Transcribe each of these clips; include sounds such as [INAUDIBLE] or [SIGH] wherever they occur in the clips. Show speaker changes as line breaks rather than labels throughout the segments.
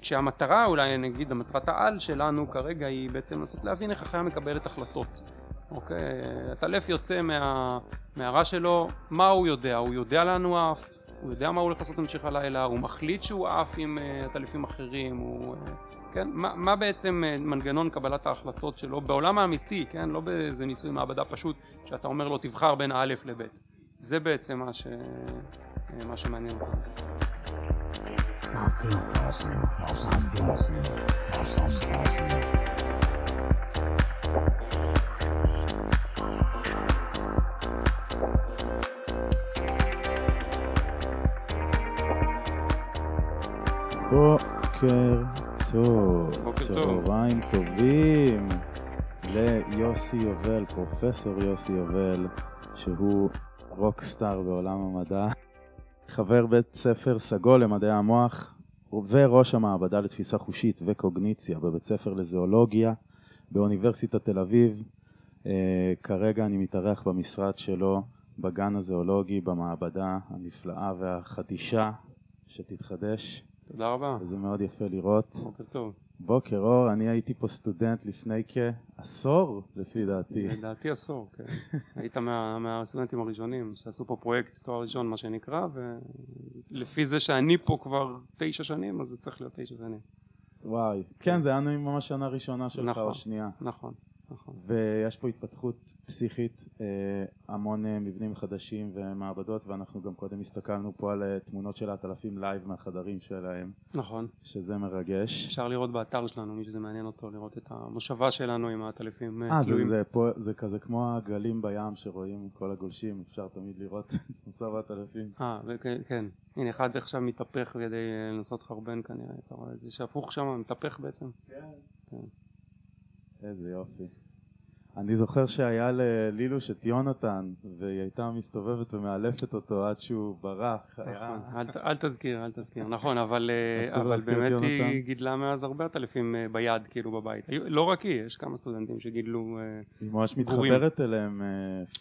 כשהמטרה אולי נגיד המטרת העל שלנו כרגע היא בעצם לנסות להבין איך החיה מקבלת החלטות אוקיי? הטלף יוצא מה, מהרע שלו מה הוא יודע? הוא יודע לאן הוא עף הוא יודע מה הוא הולך לעשות במשך הלילה הוא מחליט שהוא עף עם עטלפים אחרים הוא כן? מה, מה בעצם מנגנון קבלת ההחלטות שלו בעולם האמיתי כן? לא באיזה ניסוי מעבדה פשוט שאתה אומר לו תבחר בין א' לב' זה בעצם מה, ש... מה שמעניין אותנו
בוקר טוב, צהריים טובים ליוסי יובל, פרופסור יוסי יובל, שהוא רוקסטאר בעולם המדע, חבר בית ספר סגול למדעי המוח וראש המעבדה לתפיסה חושית וקוגניציה בבית ספר לזואולוגיה באוניברסיטת תל אביב. Uh, כרגע אני מתארח במשרד שלו בגן הזואולוגי במעבדה הנפלאה והחדישה שתתחדש.
תודה רבה.
וזה מאוד יפה לראות.
בוקר טוב.
בוקר אור, אני הייתי פה סטודנט לפני כעשור לפי דעתי.
לדעתי עשור, כן. [LAUGHS] היית מה, מהסטודנטים הראשונים שעשו פה פרויקט תואר ראשון מה שנקרא ולפי זה שאני פה כבר תשע שנים אז זה צריך להיות תשע שנים.
וואי, כן זה היה ממש שנה ראשונה שלך
נכון,
או שנייה.
נכון. נכון.
ויש פה התפתחות פסיכית, אה, המון אה, מבנים חדשים ומעבדות ואנחנו גם קודם הסתכלנו פה על אה, תמונות של העטלפים live מהחדרים שלהם.
נכון.
שזה מרגש.
אפשר לראות באתר שלנו, מי שזה מעניין אותו, לראות את המושבה שלנו עם העטלפים
תלויים. זה, זה, פה, זה כזה כמו הגלים בים שרואים כל הגולשים, אפשר תמיד לראות [LAUGHS] את מצב העטלפים.
אה, כן. הנה אחד עכשיו מתהפך כדי לנסות חרבן כנראה, אתה רואה, זה שהפוך שם מתהפך בעצם.
כן. כן. איזה יופי. אני זוכר שהיה ללילוש את יונתן והיא הייתה מסתובבת ומאלפת אותו עד שהוא ברח.
נכון, אל תזכיר, אל תזכיר, נכון, אבל [LAUGHS] באמת היא גידלה מאז הרבה עטלפים ביד, כאילו בבית. לא רק היא, יש כמה סטודנטים שגידלו
היא ממש מתחברת אליהם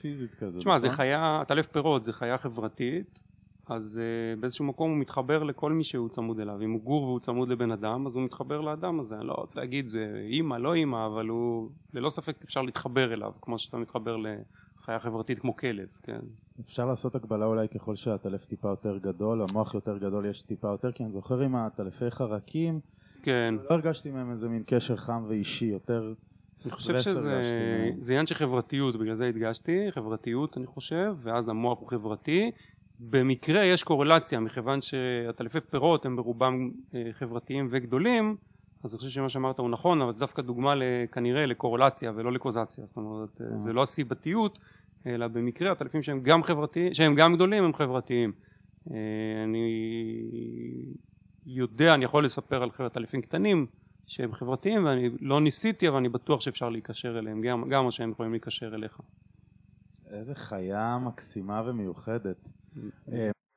פיזית כזה.
תשמע, זה חיה, עטלף פירות זה חיה חברתית אז uh, באיזשהו מקום הוא מתחבר לכל מי שהוא צמוד אליו. אם הוא גור והוא צמוד לבן אדם אז הוא מתחבר לאדם הזה. אני לא רוצה להגיד זה אימא לא אימא אבל הוא ללא ספק אפשר להתחבר אליו כמו שאתה מתחבר לחיה חברתית כמו כלב כן?
אפשר לעשות הקבלה אולי ככל שהטלף טיפה יותר גדול המוח יותר גדול יש טיפה יותר כי אני זוכר עם הטלפי חרקים
כן.
לא הרגשתי מהם איזה מין קשר חם ואישי יותר
אני חושב שזה זה עניין של חברתיות בגלל זה הדגשתי חברתיות אני חושב ואז המוח הוא חברתי במקרה יש קורלציה מכיוון שהטלפי פירות הם ברובם חברתיים וגדולים אז אני חושב שמה שאמרת הוא נכון אבל זה דווקא דוגמה כנראה לקורלציה ולא לקוזציה. זאת אומרת זה לא הסיבתיות אלא במקרה הטלפים שהם גם חברתיים שהם גם גדולים הם חברתיים. אני יודע אני יכול לספר על טלפים קטנים שהם חברתיים ואני לא ניסיתי אבל אני בטוח שאפשר להיקשר אליהם גם, גם מה שהם יכולים להיקשר אליך.
איזה חיה מקסימה ומיוחדת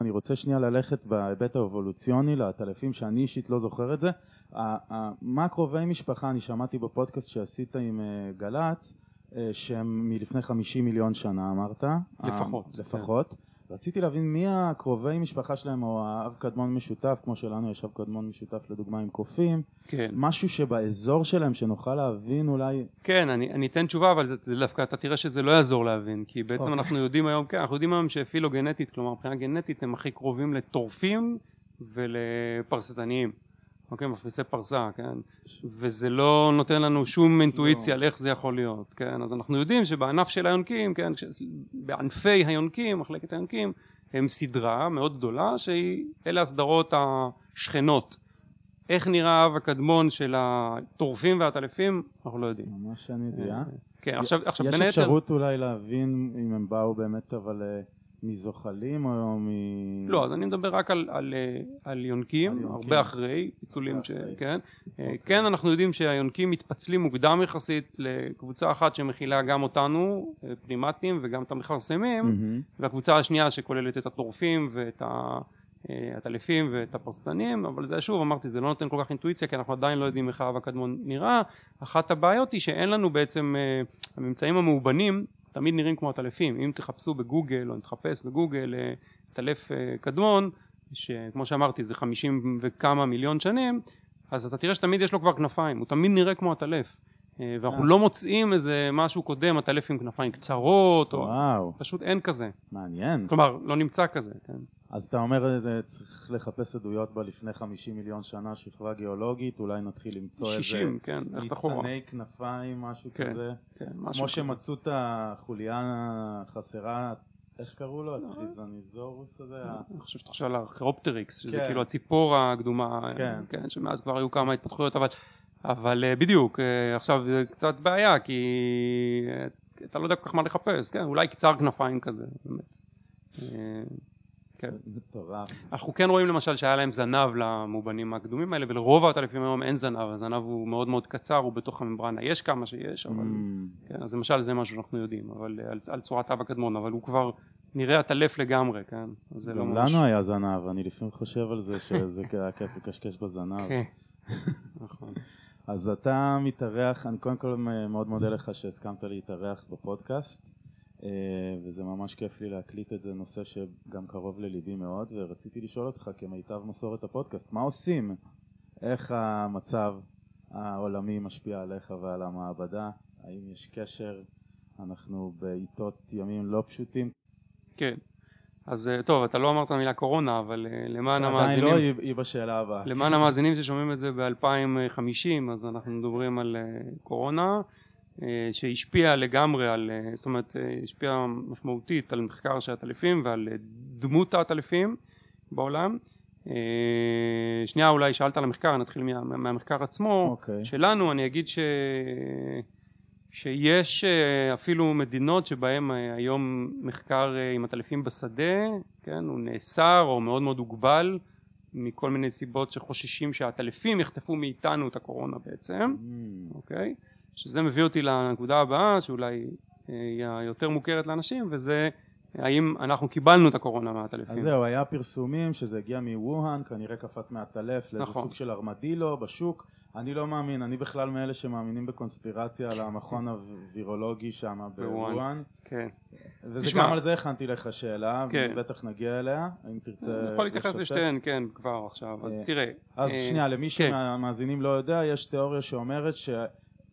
אני רוצה שנייה ללכת בהיבט האבולוציוני לעטלפים שאני אישית לא זוכר את זה. מה קרובי משפחה אני שמעתי בפודקאסט שעשית עם גל"צ שהם מלפני חמישים מיליון שנה אמרת?
לפחות
לפחות רציתי להבין מי הקרובי משפחה שלהם או האב קדמון משותף כמו שלנו יש אב קדמון משותף לדוגמה עם קופים
כן.
משהו שבאזור שלהם שנוכל להבין אולי
כן אני, אני אתן תשובה אבל זה דווקא אתה תראה שזה לא יעזור להבין כי בעצם okay. אנחנו יודעים היום כן אנחנו יודעים היום שפילוגנטית כלומר מבחינה גנטית הם הכי קרובים לטורפים ולפרסטניים אוקיי, מפריסי פרסה, כן, וזה לא נותן לנו שום אינטואיציה על איך זה יכול להיות, כן, אז אנחנו יודעים שבענף של היונקים, כן, בענפי היונקים, מחלקת היונקים, הם סדרה מאוד גדולה שהיא, אלה הסדרות השכנות, איך נראה האב הקדמון של הטורפים והטלפים, אנחנו לא יודעים.
ממש אין ידיעה.
כן, עכשיו, עכשיו
יש אפשרות אולי להבין אם הם באו באמת אבל מזוחלים או מ...
לא, אז אני מדבר רק על, על, על יונקים, על יונקים. הרבה אחרי, פיצולים ש... כן. אוקיי. כן, אנחנו יודעים שהיונקים מתפצלים מוקדם יחסית לקבוצה אחת שמכילה גם אותנו, פרימטים, וגם את המכרסמים, mm-hmm. והקבוצה השנייה שכוללת את הטורפים ואת הטלפים ואת הפרסטנים, אבל זה שוב, אמרתי, זה לא נותן כל כך אינטואיציה, כי אנחנו עדיין לא יודעים איך האב הקדמון נראה. אחת הבעיות היא שאין לנו בעצם, הממצאים המאובנים תמיד נראים כמו הטלפים אם תחפשו בגוגל או תחפש בגוגל טלף קדמון שכמו שאמרתי זה חמישים וכמה מיליון שנים אז אתה תראה שתמיד יש לו כבר כנפיים, הוא תמיד נראה כמו עטלף. אה, ואנחנו
אה.
לא מוצאים איזה משהו קודם, עטלף עם כנפיים קצרות, או...
וואו,
פשוט אין כזה.
מעניין.
כלומר, לא נמצא כזה, כן.
אז אתה אומר זה צריך לחפש עדויות בה לפני 50 מיליון שנה, שכבה גיאולוגית, אולי נתחיל למצוא איזה
60, כן, לך אחורה.
ניצני כנפיים, משהו
כן,
כזה.
כן, משהו
כמו
כזה.
שמצאו את החוליה החסרה, איך קראו לו? הטריזניזורוס הזה?
אני חושב שאתה חושב על הארכיאופטריקס, שזה
כן.
כאילו הציפור הקדומה,
כן.
כן, שמאז כבר היו כמה התפתחויות, אבל, אבל אה, בדיוק, אה, עכשיו זה קצת בעיה, כי אה, אתה לא יודע כל כך מה לחפש, כן, אולי קצר כנפיים כזה, באמת. אה, כן. אנחנו כן רואים למשל שהיה להם זנב למאובנים הקדומים האלה, ולרוב העטלפים היום אין זנב, הזנב הוא מאוד מאוד קצר, הוא בתוך הממברנה, יש כמה שיש, אבל...
Mm,
כן, אז למשל זה משהו שאנחנו יודעים, אבל אה, על, על צורת אב הקדמון, אבל הוא כבר נראה עטלף לגמרי, כן? זה לא ממש...
לנו היה זנב, אני לפעמים חושב על זה שזה היה כיף לקשקש בזנב.
כן, נכון.
אז אתה מתארח, אני קודם כל מאוד מודה לך שהסכמת להתארח בפודקאסט אה, וזה ממש כיף לי להקליט את זה, נושא שגם קרוב לליבי מאוד ורציתי לשאול אותך כמיטב מסורת הפודקאסט, מה עושים? איך המצב העולמי משפיע עליך ועל המעבדה? האם יש קשר? אנחנו בעיתות ימים לא פשוטים.
כן. אז אה, טוב, אתה לא אמרת המילה קורונה, אבל אה, למען
עדיין
המאזינים,
לא, היא בשאלה הבאה.
למען המאזינים ששומעים את זה ב-2050, אז אנחנו מדברים על אה, קורונה, שהשפיעה לגמרי על, זאת אומרת, השפיעה משמעותית על מחקר של עטלפים ועל דמות העטלפים בעולם. שנייה אולי שאלת על המחקר, נתחיל מה, מהמחקר עצמו.
אוקיי.
שלנו אני אגיד ש... שיש אה, אפילו מדינות שבהן אה, היום מחקר אה, עם עטלפים בשדה, כן, הוא נאסר או מאוד מאוד הוגבל מכל מיני סיבות שחוששים שהעטלפים יחטפו מאיתנו את הקורונה בעצם,
Mm,
אוקיי? שזה מביא אותי לנקודה הבאה שאולי היא היותר מוכרת לאנשים וזה האם אנחנו קיבלנו את הקורונה מהעטלפים.
אז זהו, היה פרסומים שזה הגיע מווהאן, כנראה קפץ מהטלף לאיזה
נכון.
סוג של ארמדילו בשוק. אני לא מאמין, אני בכלל מאלה שמאמינים בקונספירציה על המכון הווירולוגי שם
בווהאן. כן.
וזה
תשמע.
גם על זה הכנתי לך שאלה,
כן.
ובטח נגיע אליה, אם תרצה
אני יכול להתייחס
לשתף.
לשתיהן, כן, כבר עכשיו. אז
אה,
תראה.
אז
אה,
שנייה, למי
כן.
שהמאזינים לא יודע, יש תיאוריה שאומרת ש...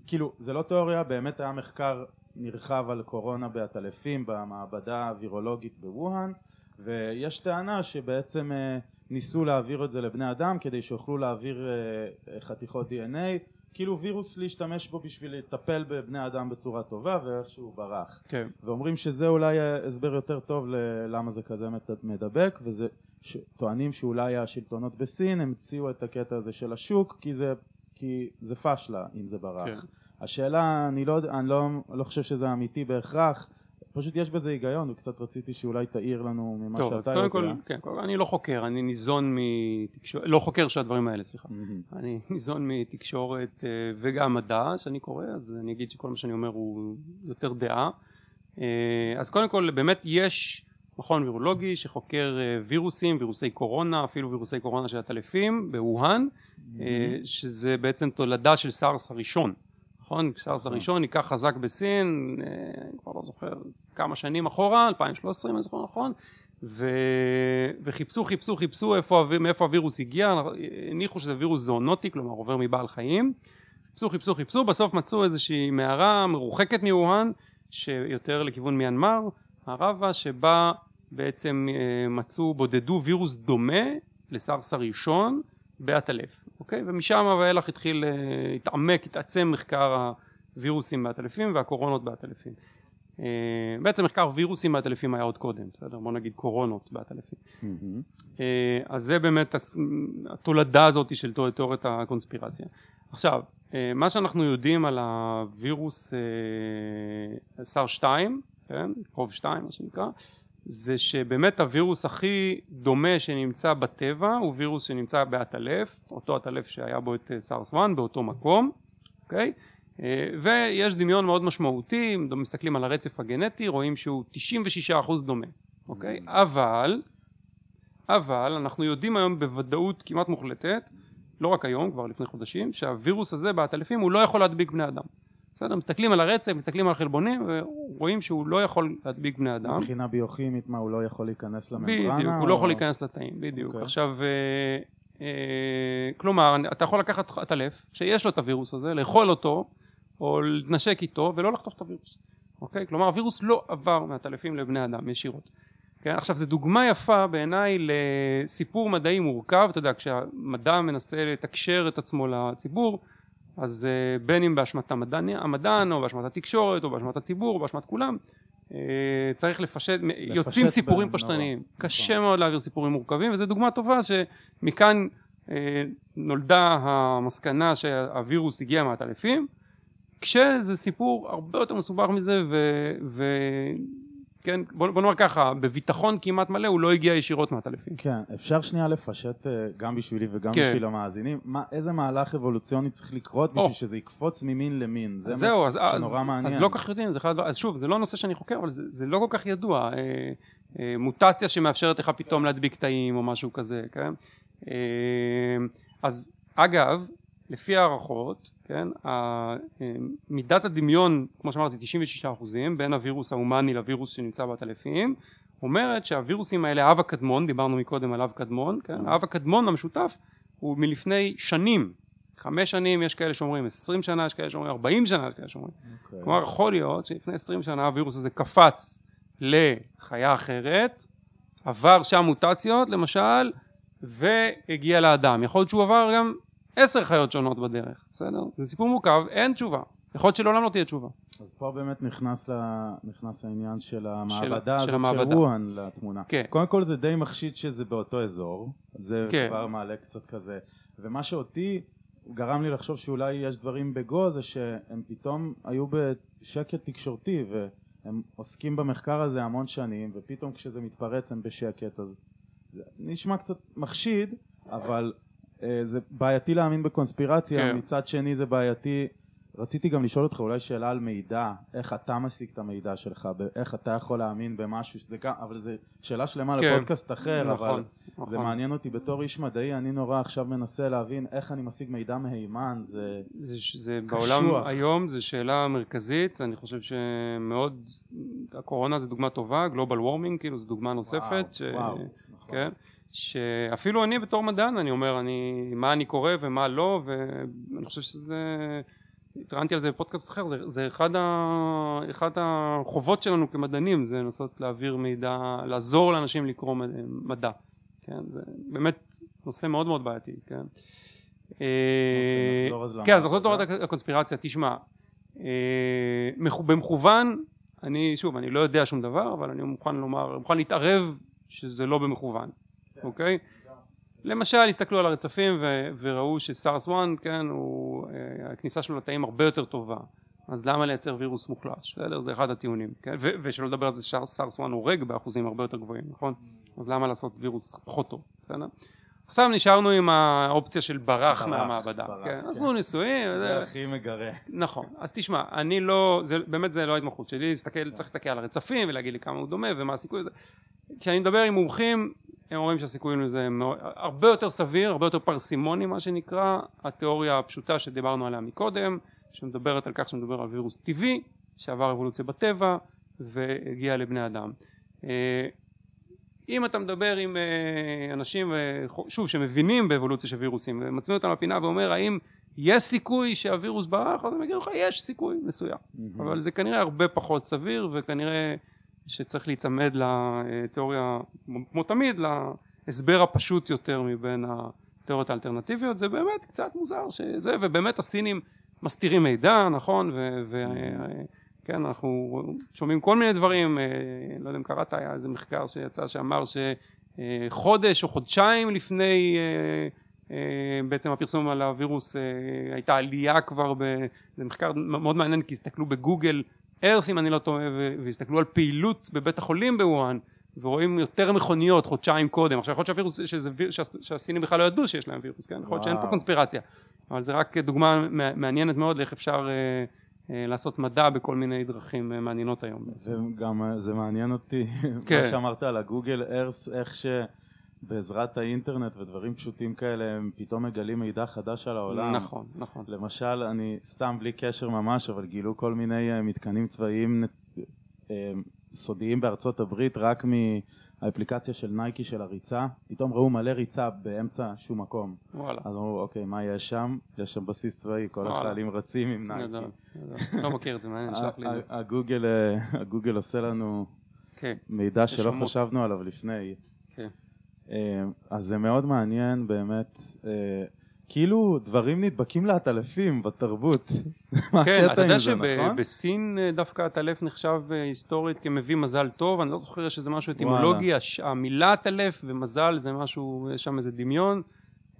כאילו, זה לא תיאוריה, באמת היה מחקר נרחב על קורונה בעטלפים במעבדה הווירולוגית בווהאן, ויש טענה שבעצם אה, ניסו להעביר את זה לבני אדם כדי שיוכלו להעביר אה, חתיכות DNA, כאילו וירוס להשתמש בו בשביל לטפל בבני אדם בצורה טובה ואיכשהו ברח.
כן.
ואומרים שזה אולי הסבר יותר טוב ללמה זה כזה מדבק וזה. טוענים שאולי השלטונות בסין המציאו את הקטע הזה של השוק כי זה, כי זה פשלה אם זה ברח.
כן.
השאלה אני לא, אני לא, לא חושב שזה אמיתי בהכרח פשוט יש בזה היגיון וקצת רציתי שאולי תעיר לנו ממה
טוב,
שאתה
אז
יודע.
קודם כל, כן, קודם כל, אני לא חוקר, אני ניזון מתקשורת, לא חוקר של הדברים האלה, סליחה.
מהמם.
אני [LAUGHS] ניזון מתקשורת אה, וגם מדע שאני קורא, אז אני אגיד שכל מה שאני אומר הוא יותר דעה. אה, אז קודם כל, באמת יש מכון וירולוגי שחוקר אה, וירוסים, וירוסי קורונה, אפילו וירוסי קורונה של עטלפים בווהאן, אה, שזה בעצם תולדה של סארס הראשון. נכון? סארס הראשון ניקח חזק בסין, אה, אני כבר לא זוכר כמה שנים אחורה, 2013 אם אני זוכר נכון, ו... וחיפשו חיפשו חיפשו איפה, מאיפה הווירוס הגיע, הניחו שזה וירוס זואונוטי, כלומר עובר מבעל חיים, חיפשו חיפשו חיפשו, בסוף מצאו איזושהי מערה מרוחקת מווהאן, שיותר לכיוון מיינמר, מערבה, שבה בעצם אה, מצאו, בודדו וירוס דומה לסארס הראשון בעטלף, אוקיי? ומשם ואילך התחיל, אה, התעמק, התעצם מחקר הווירוסים בעטלפים והקורונות בעטלפים. אה, בעצם מחקר וירוסים בעטלפים היה עוד קודם, בסדר? בוא נגיד קורונות בעטלפים.
מהמם.
אה, אז זה באמת התולדה הזאת של תיאור- תיאוריית הקונספירציה. עכשיו, מה שאנחנו יודעים על הווירוס סאר 2, כן, קרוב 2 מה שנקרא, זה שבאמת הווירוס הכי דומה שנמצא בטבע הוא וירוס שנמצא בעטלף, אותו עטלף שהיה בו את אה, סארס 1 באותו מקום, אוקיי? אה, ויש דמיון מאוד משמעותי, אם מסתכלים על הרצף הגנטי רואים שהוא 96% דומה, אוקיי? אבל אבל אנחנו יודעים היום בוודאות כמעט מוחלטת, לא רק היום, כבר לפני חודשים, שהווירוס הזה בעטלפים הוא לא יכול להדביק בני אדם. בסדר? מסתכלים על הרצף, מסתכלים על החלבונים, ורואים שהוא לא יכול להדביק בני אדם.
מבחינה ביוכימית מה הוא לא יכול להיכנס לממברנה?
בדיוק, הוא לא
או-
יכול להיכנס לתאים, בדיוק.
אוקיי.
עכשיו, אה, כלומר אתה יכול לקחת עטלף שיש לו את הווירוס הזה לאכול אותו או להתנשק איתו ולא לחטוף את הווירוס אוקיי? כלומר הווירוס לא עבר מהטלפים לבני אדם ישירות כן? עכשיו זו דוגמה יפה בעיניי לסיפור מדעי מורכב אתה יודע כשהמדע מנסה לתקשר את עצמו לציבור אז uh, בין אם באשמת המדען, המדען או באשמת התקשורת או באשמת הציבור או באשמת כולם uh, צריך לפשט, לפשט יוצאים סיפורים פשטניים נכון. קשה מאוד להעביר סיפורים מורכבים וזו דוגמה טובה שמכאן uh, נולדה המסקנה שהווירוס הגיע מהטלפים כשזה סיפור הרבה יותר מסובך מזה ו, ו, כן, בוא, בוא נאמר ככה, בביטחון כמעט מלא הוא לא הגיע ישירות מהטלפים.
כן, אפשר שנייה לפשט אה, גם בשבילי וגם כן. בשביל המאזינים, מה, איזה מהלך אבולוציוני צריך לקרות בשביל שזה יקפוץ ממין למין, זה
זהו, אז, שנורא אז, מעניין. אז לא כל כך יודעים, זה אחד, אז שוב, זה לא נושא שאני חוקר, אבל זה, זה לא כל כך ידוע, אה, אה, מוטציה שמאפשרת לך פתאום להדביק תאים או משהו כזה, כן? אה, אז אגב, לפי הערכות, כן, מידת הדמיון, כמו שאמרתי, 96 אחוזים, בין הווירוס ההומני לווירוס שנמצא בעטלפים, אומרת שהווירוסים האלה, האב הקדמון, דיברנו מקודם על אב קדמון, כן, האב הקדמון המשותף הוא מלפני שנים, חמש שנים יש כאלה שאומרים, עשרים שנה יש כאלה שאומרים, ארבעים שנה יש כאלה שאומרים, okay. אוקיי. כלומר יכול להיות שלפני עשרים שנה הווירוס הזה קפץ לחיה אחרת, עבר שם מוטציות למשל, והגיע לאדם, יכול להיות שהוא עבר גם עשר חיות שונות בדרך, בסדר? זה סיפור מורכב, אין תשובה. יכול להיות שלעולם לא תהיה תשובה.
אז פה באמת נכנס, לה, נכנס העניין של המעבדה של, של וואן לתמונה. כן. קודם כל זה די מחשיד שזה באותו אזור, זה כן. כבר מעלה קצת כזה. ומה שאותי גרם לי לחשוב שאולי יש דברים בגו זה שהם פתאום היו בשקט תקשורתי והם עוסקים במחקר הזה המון שנים ופתאום כשזה מתפרץ הם בשקט אז זה נשמע קצת מחשיד אבל זה בעייתי להאמין בקונספירציה, כן. מצד שני זה בעייתי, רציתי גם לשאול אותך אולי שאלה על מידע, איך אתה משיג את המידע שלך, איך אתה יכול להאמין במשהו שזה גם, אבל זו שאלה שלמה כן. לפודקאסט אחר, נכון, אבל נכון. זה מעניין אותי בתור איש מדעי, אני נורא עכשיו מנסה להבין איך אני משיג מידע מהימן, זה,
זה, זה קשוח. בעולם היום זו שאלה מרכזית, אני חושב שמאוד, הקורונה זו דוגמה טובה, גלובל וורמינג, כאילו זו דוגמה נוספת, וואו, ש... וואו, נכון. כן? שאפילו אני בתור מדען אני אומר אני מה אני קורא ומה לא ואני חושב שזה התראיינתי על זה בפודקאסט אחר זה, זה אחד, ה, אחד החובות שלנו כמדענים זה לנסות להעביר מידע לעזור לאנשים לקרוא מדע כן? זה באמת נושא מאוד מאוד בעייתי כן?
אוקיי,
כן אז נחזור לתורת הקונספירציה. תשמע אה, במכוון אני שוב אני לא יודע שום דבר אבל אני מוכן לומר מוכן להתערב שזה לא במכוון אוקיי? למשל הסתכלו על הרצפים ו- וראו שסארס 1 כן הוא אה, הכניסה שלו לתאים הרבה יותר טובה אז למה לייצר וירוס מוחלש בסדר זה אחד הטיעונים כן? ו- ושלא לדבר על זה שסארס 1 הורג באחוזים הרבה יותר גבוהים נכון אז למה לעשות וירוס פחות טוב בסדר עכשיו נשארנו עם האופציה של ברח, ברח מהמעבדה, ברח, כן, כן. עשו ניסויים,
זה הכי מגרה,
נכון, אז תשמע, אני לא, זה, באמת זה לא ההתמחות שלי, להסתכל, צריך להסתכל על הרצפים ולהגיד לי כמה הוא דומה ומה הסיכוי, כשאני מדבר עם מומחים הם אומרים שהסיכויים לזה הם הרבה יותר סביר, הרבה יותר פרסימוני מה שנקרא, התיאוריה הפשוטה שדיברנו עליה מקודם, שמדברת על כך שמדבר על וירוס טבעי, שעבר אבולוציה בטבע והגיע לבני אדם. אה, אם אתה מדבר עם אה, אנשים, שוב, שמבינים באבולוציה של וירוסים, ומצמיד אותם לפינה ואומר האם יש סיכוי שהווירוס ברח, אז הם יגידו לך יש סיכוי מסוים, mm-hmm. אבל זה כנראה הרבה פחות סביר וכנראה שצריך להיצמד לתיאוריה, כמו תמיד, להסבר הפשוט יותר מבין התיאוריות האלטרנטיביות, זה באמת קצת מוזר שזה, ובאמת הסינים מסתירים מידע, נכון, וכן, אנחנו שומעים כל מיני דברים, אה, לא יודע אם קראת, היה איזה מחקר שיצא שאמר שחודש או חודשיים לפני אה, אה, בעצם הפרסום על הווירוס הייתה עלייה כבר, זה מחקר מאוד מעניין כי הסתכלו בגוגל ארס אם אני לא טועה והסתכלו על פעילות בבית החולים בוואן ורואים יותר מכוניות חודשיים קודם. עכשיו יכול להיות שהווירוס שהסינים בכלל לא ידעו שיש להם וירוס כן? יכול להיות שאין פה קונספירציה. אבל זה רק דוגמה מעניינת מאוד לאיך אפשר אה, לעשות מדע בכל מיני דרכים אה, מעניינות היום
זה גם זה מעניין אותי [LAUGHS] כן. מה שאמרת על הגוגל ארס איך ש... בעזרת האינטרנט ודברים פשוטים כאלה הם פתאום מגלים מידע חדש על העולם.
נכון, נכון.
למשל, אני סתם בלי קשר ממש, אבל גילו כל מיני אה, מתקנים צבאיים אה, סודיים בארצות הברית רק מהאפליקציה של נייקי של הריצה, פתאום ראו מלא ריצה באמצע שום מקום.
וואלה.
אז אמרו, אוקיי, מה יש שם? יש שם בסיס צבאי, כל. החיילים רצים עם
גדול,
נייקי.
גדול. לא מכיר את זה, מעניין, שלח לי.
הגוגל, אה, הגוגל עושה לנו
כן,
מידע שלא. חשבנו עליו לפני.
כן.
אה, אז זה מאוד מעניין באמת, אה, כאילו דברים נדבקים לעטלפים בתרבות. [LAUGHS] מה
כן,
הקטע
אתה
עם
יודע
זה, נכון?
שבסין אה, דווקא הטלף נחשב אה, היסטורית כמביא מזל טוב, אני לא זוכר שזה משהו אטימולוגי, הש- המילה טלף ומזל זה משהו, יש שם איזה דמיון.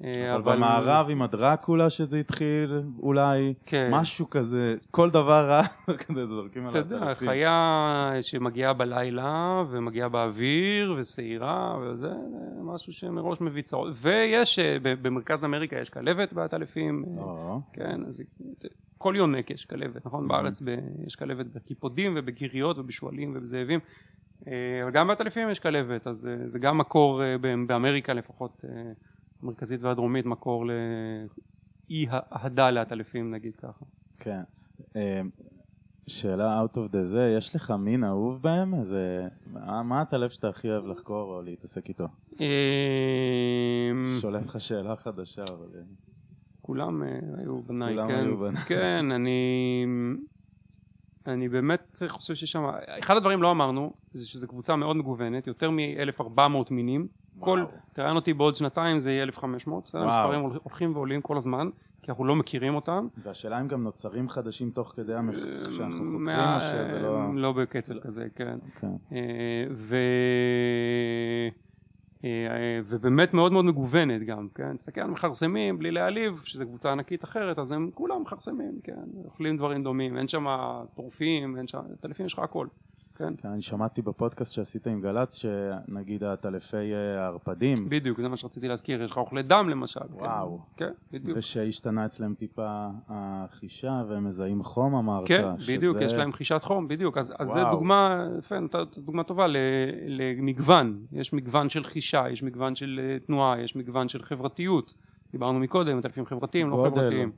אה,
אבל במערב עם הדרקולה שזה התחיל, אולי
כן.
משהו כזה, כל דבר רע, [LAUGHS] כזה זורקים על
אתה יודע. חיה שמגיעה בלילה ומגיעה באוויר ושעירה וזה זה משהו שמראש מביא צרות ויש אה, במרכז אמריקה יש כלבת בעטלפים אה, כן אז כל יונק יש כלבת נכון
Mhm.
בארץ יש כלבת בקיפודים ובגיריות ובשועלים ובזאבים אבל גם בעטלפים יש כלבת אז זה גם מקור באמריקה לפחות המרכזית והדרומית מקור לאי אהדה לעטלפים נגיד ככה
כן. אה, שאלה out of the זה, יש לך מין אהוב בהם? איזה... מה הטלף שאתה הכי אוהב לחקור או להתעסק איתו?
אה,
שולף לך שאלה חדשה, אבל... אה,
כולם היו בניי,
כולם
כן,
היו בניי.
כן, אני, אני באמת חושב ששם, אחד הדברים לא אמרנו, זה שזו קבוצה מאוד מגוונת, יותר מ-1400 מינים, כל. תראיין אותי בעוד שנתיים זה יהיה 1500, בסדר? המספרים הול- הולכים ועולים כל הזמן, כי אנחנו לא מכירים אותם,
והשאלה אם גם נוצרים חדשים תוך כדי המחקר שאנחנו חוקרים, או שלא...
לא בקצב כזה, כן. אה, ו... אה, ובאמת מאוד מאוד מגוונת גם, כן? תסתכל על מכרסמים בלי להעליב, שזו קבוצה ענקית אחרת, אז הם כולם מכרסמים, כן? אוכלים דברים דומים, אין שם טורפים, אין שם, טלפים יש לך הכל, כן?
כן, אני שמעתי בפודקאסט שעשית עם גל"צ, שנגיד הטלפי אה, הערפדים,
בדיוק, זה מה שרציתי להזכיר, יש לך אוכלי דם למשל, כן?
וואו.
כן, בדיוק.
ושהשתנה אצלם טיפה החישה, והם מזהים חום אמרת.
כן, בדיוק,
שזה-
יש להם חישת חום, בדיוק, אז, אז זה. דוגמה, יפה, דוגמה טובה ל- למגוון, יש מגוון של חישה, יש מגוון של אה, תנועה, יש מגוון של חברתיות, דיברנו מקודם, מטלפים חברתיים, לא
גודל.
חברתיים,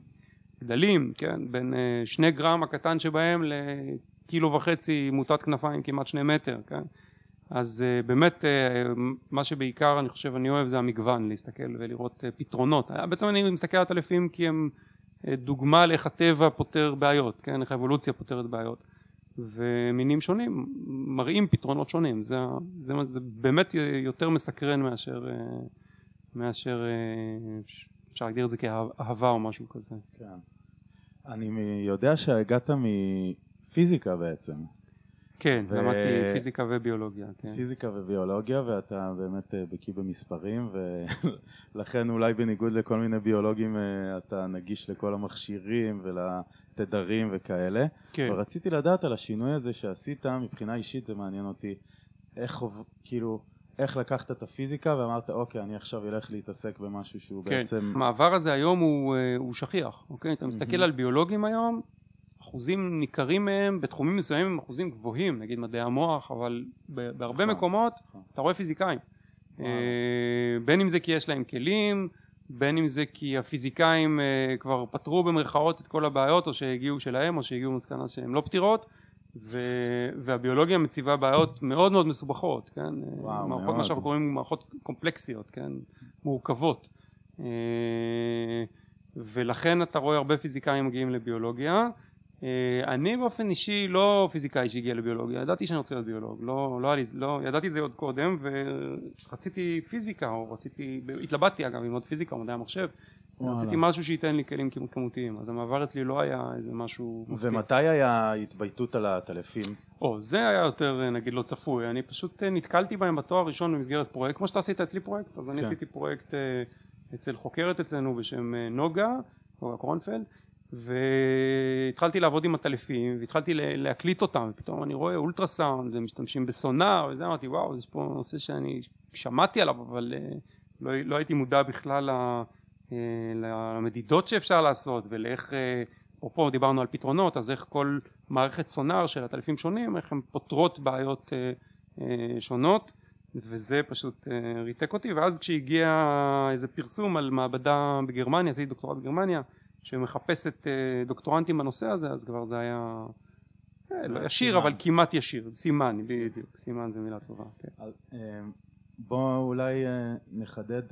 גדלים, כן, בין אה, שני גרם הקטן שבהם לקילו וחצי מוטת כנפיים כמעט שני מטר, כן, אז אה, באמת אה, מה שבעיקר אני חושב אני אוהב זה המגוון, להסתכל ולראות אה, פתרונות, בעצם אני מסתכל על הטלפים כי הם דוגמה לאיך הטבע פותר בעיות, כן, איך האבולוציה פותרת בעיות. ומינים שונים מראים פתרונות שונים, זה, זה, זה באמת יותר מסקרן מאשר, מאשר אפשר להגדיר את זה כאהבה או משהו כזה.
כן. אני יודע שהגעת מפיזיקה בעצם.
כן,
ו-
למדתי פיזיקה וביולוגיה, כן.
פיזיקה וביולוגיה, ואתה באמת אה, בקיא במספרים, ולכן [LAUGHS] אולי בניגוד לכל מיני ביולוגים אה, אתה נגיש לכל המכשירים ולתדרים וכאלה.
כן.
ורציתי לדעת על השינוי הזה שעשית, מבחינה אישית זה מעניין אותי, איך, כאילו, איך לקחת את הפיזיקה ואמרת, אוקיי, אני עכשיו אלך להתעסק במשהו שהוא
כן,
בעצם...
המעבר הזה היום הוא, אה, הוא שכיח, אוקיי? אתה מסתכל על ביולוגים היום, אחוזים ניכרים מהם, בתחומים מסוימים הם אחוזים גבוהים, נגיד מדעי המוח, אבל בהרבה
נכון,
מקומות
נכון.
אתה רואה פיזיקאים. אה, בין אם זה כי יש להם כלים, בין אם זה כי הפיזיקאים אה, כבר פתרו במרכאות את כל הבעיות, או שהגיעו שלהם, או שהגיעו למסקנה שהן לא פתירות. ו- והביולוגיה מציבה בעיות מאוד מאוד מסובכות, כן?
וואו,
מערכות,
מאוד.
מה שאנחנו קוראים מערכות קומפלקסיות, כן? מורכבות. אה, ולכן אתה רואה הרבה פיזיקאים מגיעים לביולוגיה. אה, אני באופן אישי לא פיזיקאי שהגיע לביולוגיה, ידעתי שאני רוצה להיות ביולוג, לא, לא לא, ידעתי את זה עוד קודם ורציתי פיזיקה או רציתי, התלבטתי אגב ללמוד פיזיקה או מדעי המחשב. רציתי משהו שייתן לי כלים כמותיים, אז המעבר אצלי לא היה איזה משהו מפתיע.
ומתי היה התבייתות על העטלפים?
או, זה היה יותר אה, נגיד לא צפוי, אני פשוט אה, נתקלתי בהם בתואר הראשון במסגרת פרויקט, כמו שאתה עשית אצלי פרויקט, אז אני
כן.
עשיתי פרויקט אצל חוקרת אצלנו בשם נוגה, נוגה קורנפלד, והתחלתי לעבוד עם עטלפים, והתחלתי להקליט אותם, ופתאום אני רואה אולטרסאונד, ומשתמשים בסונאר, וזה אמרתי וואו, יש פה נושא שאני שמעתי עליו, אבל אה, לא, לא הייתי מודע בכלל אה, למדידות שאפשר לעשות, ולאיך אה, אפרופו דיברנו על פתרונות אז איך כל מערכת סונאר של עטלפים שונים איך הן פותרות בעיות אה, אה, שונות. וזה פשוט אה, ריתק אותי ואז כשהגיע איזה פרסום על מעבדה בגרמניה עשיתי דוקטורט בגרמניה שמחפשת אה, דוקטורנטים בנושא הזה אז כבר זה היה אה, לא ישיר אבל כמעט ישיר, סימן בדיוק, סימן זה מילה טובה. כן.
אה, בוא אולי אה, נחדד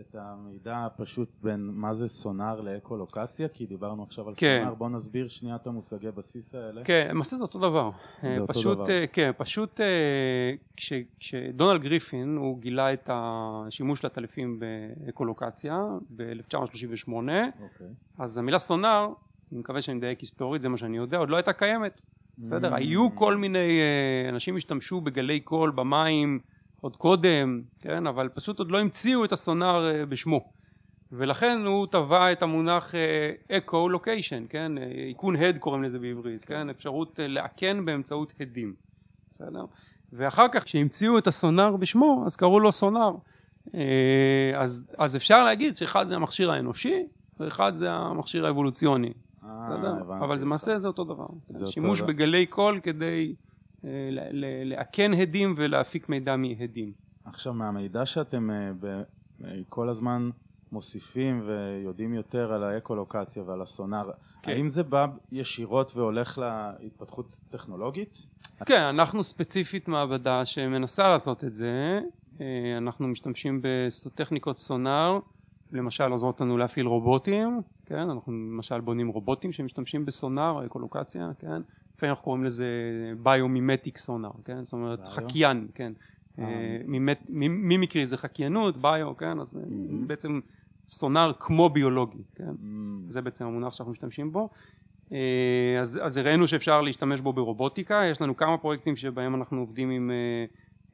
את המידע הפשוט בין מה זה סונאר לאקולוקציה כי דיברנו עכשיו על כן. סונאר בוא נסביר שנייה את המושגי בסיס האלה
כן למעשה זה אותו דבר זה אותו פשוט דבר. כן פשוט כש, כשדונלד גריפין הוא גילה את השימוש של הטלפים באקולוקציה ב-1938 אוקיי. אז המילה סונאר אני מקווה שאני מדייק היסטורית זה מה שאני יודע עוד לא הייתה קיימת בסדר? Mm. היו כל מיני, אה, אנשים השתמשו בגלי קול במים עוד קודם, כן? אבל פשוט עוד לא המציאו את הסונאר אה, בשמו. ולכן הוא טבע את המונח אקו אה, לוקיישן, כן? איכון הד קוראים לזה בעברית, כן? אפשרות לאכן באמצעות הדים, בסדר? ואחר כך כשהמציאו את הסונאר בשמו אז קראו לו סונאר. אז, אז אפשר להגיד שאחד זה המכשיר האנושי ואחד זה המכשיר האבולוציוני, אה, אבל למעשה זה אותו דבר. שימוש בגלי קול כדי אה, לאכן הדים ולהפיק מידע מהדים.
עכשיו מהמידע שאתם אה, כל הזמן מוסיפים ויודעים יותר על האקולוקציה ועל הסונאר, כן. האם זה בא ישירות והולך להתפתחות טכנולוגית?
כן, אנחנו ספציפית מעבדה שמנסה לעשות את זה, אנחנו משתמשים בטכניקות סונאר למשל עוזרות לנו להפעיל רובוטים, כן, אנחנו למשל בונים רובוטים שמשתמשים בסונאר, אקולוקציה, כן, לפעמים אנחנו קוראים לזה ביומימטיק סונאר, כן, זאת אומרת ביו? חקיין, כן, אה. אה, מימיקרי זה חקיינות, ביו, כן, אז mm-hmm. בעצם סונאר כמו ביולוגי, כן. זה בעצם המונח שאנחנו משתמשים בו, אה, אז, אז הראינו שאפשר להשתמש בו ברובוטיקה, יש לנו כמה פרויקטים שבהם אנחנו עובדים עם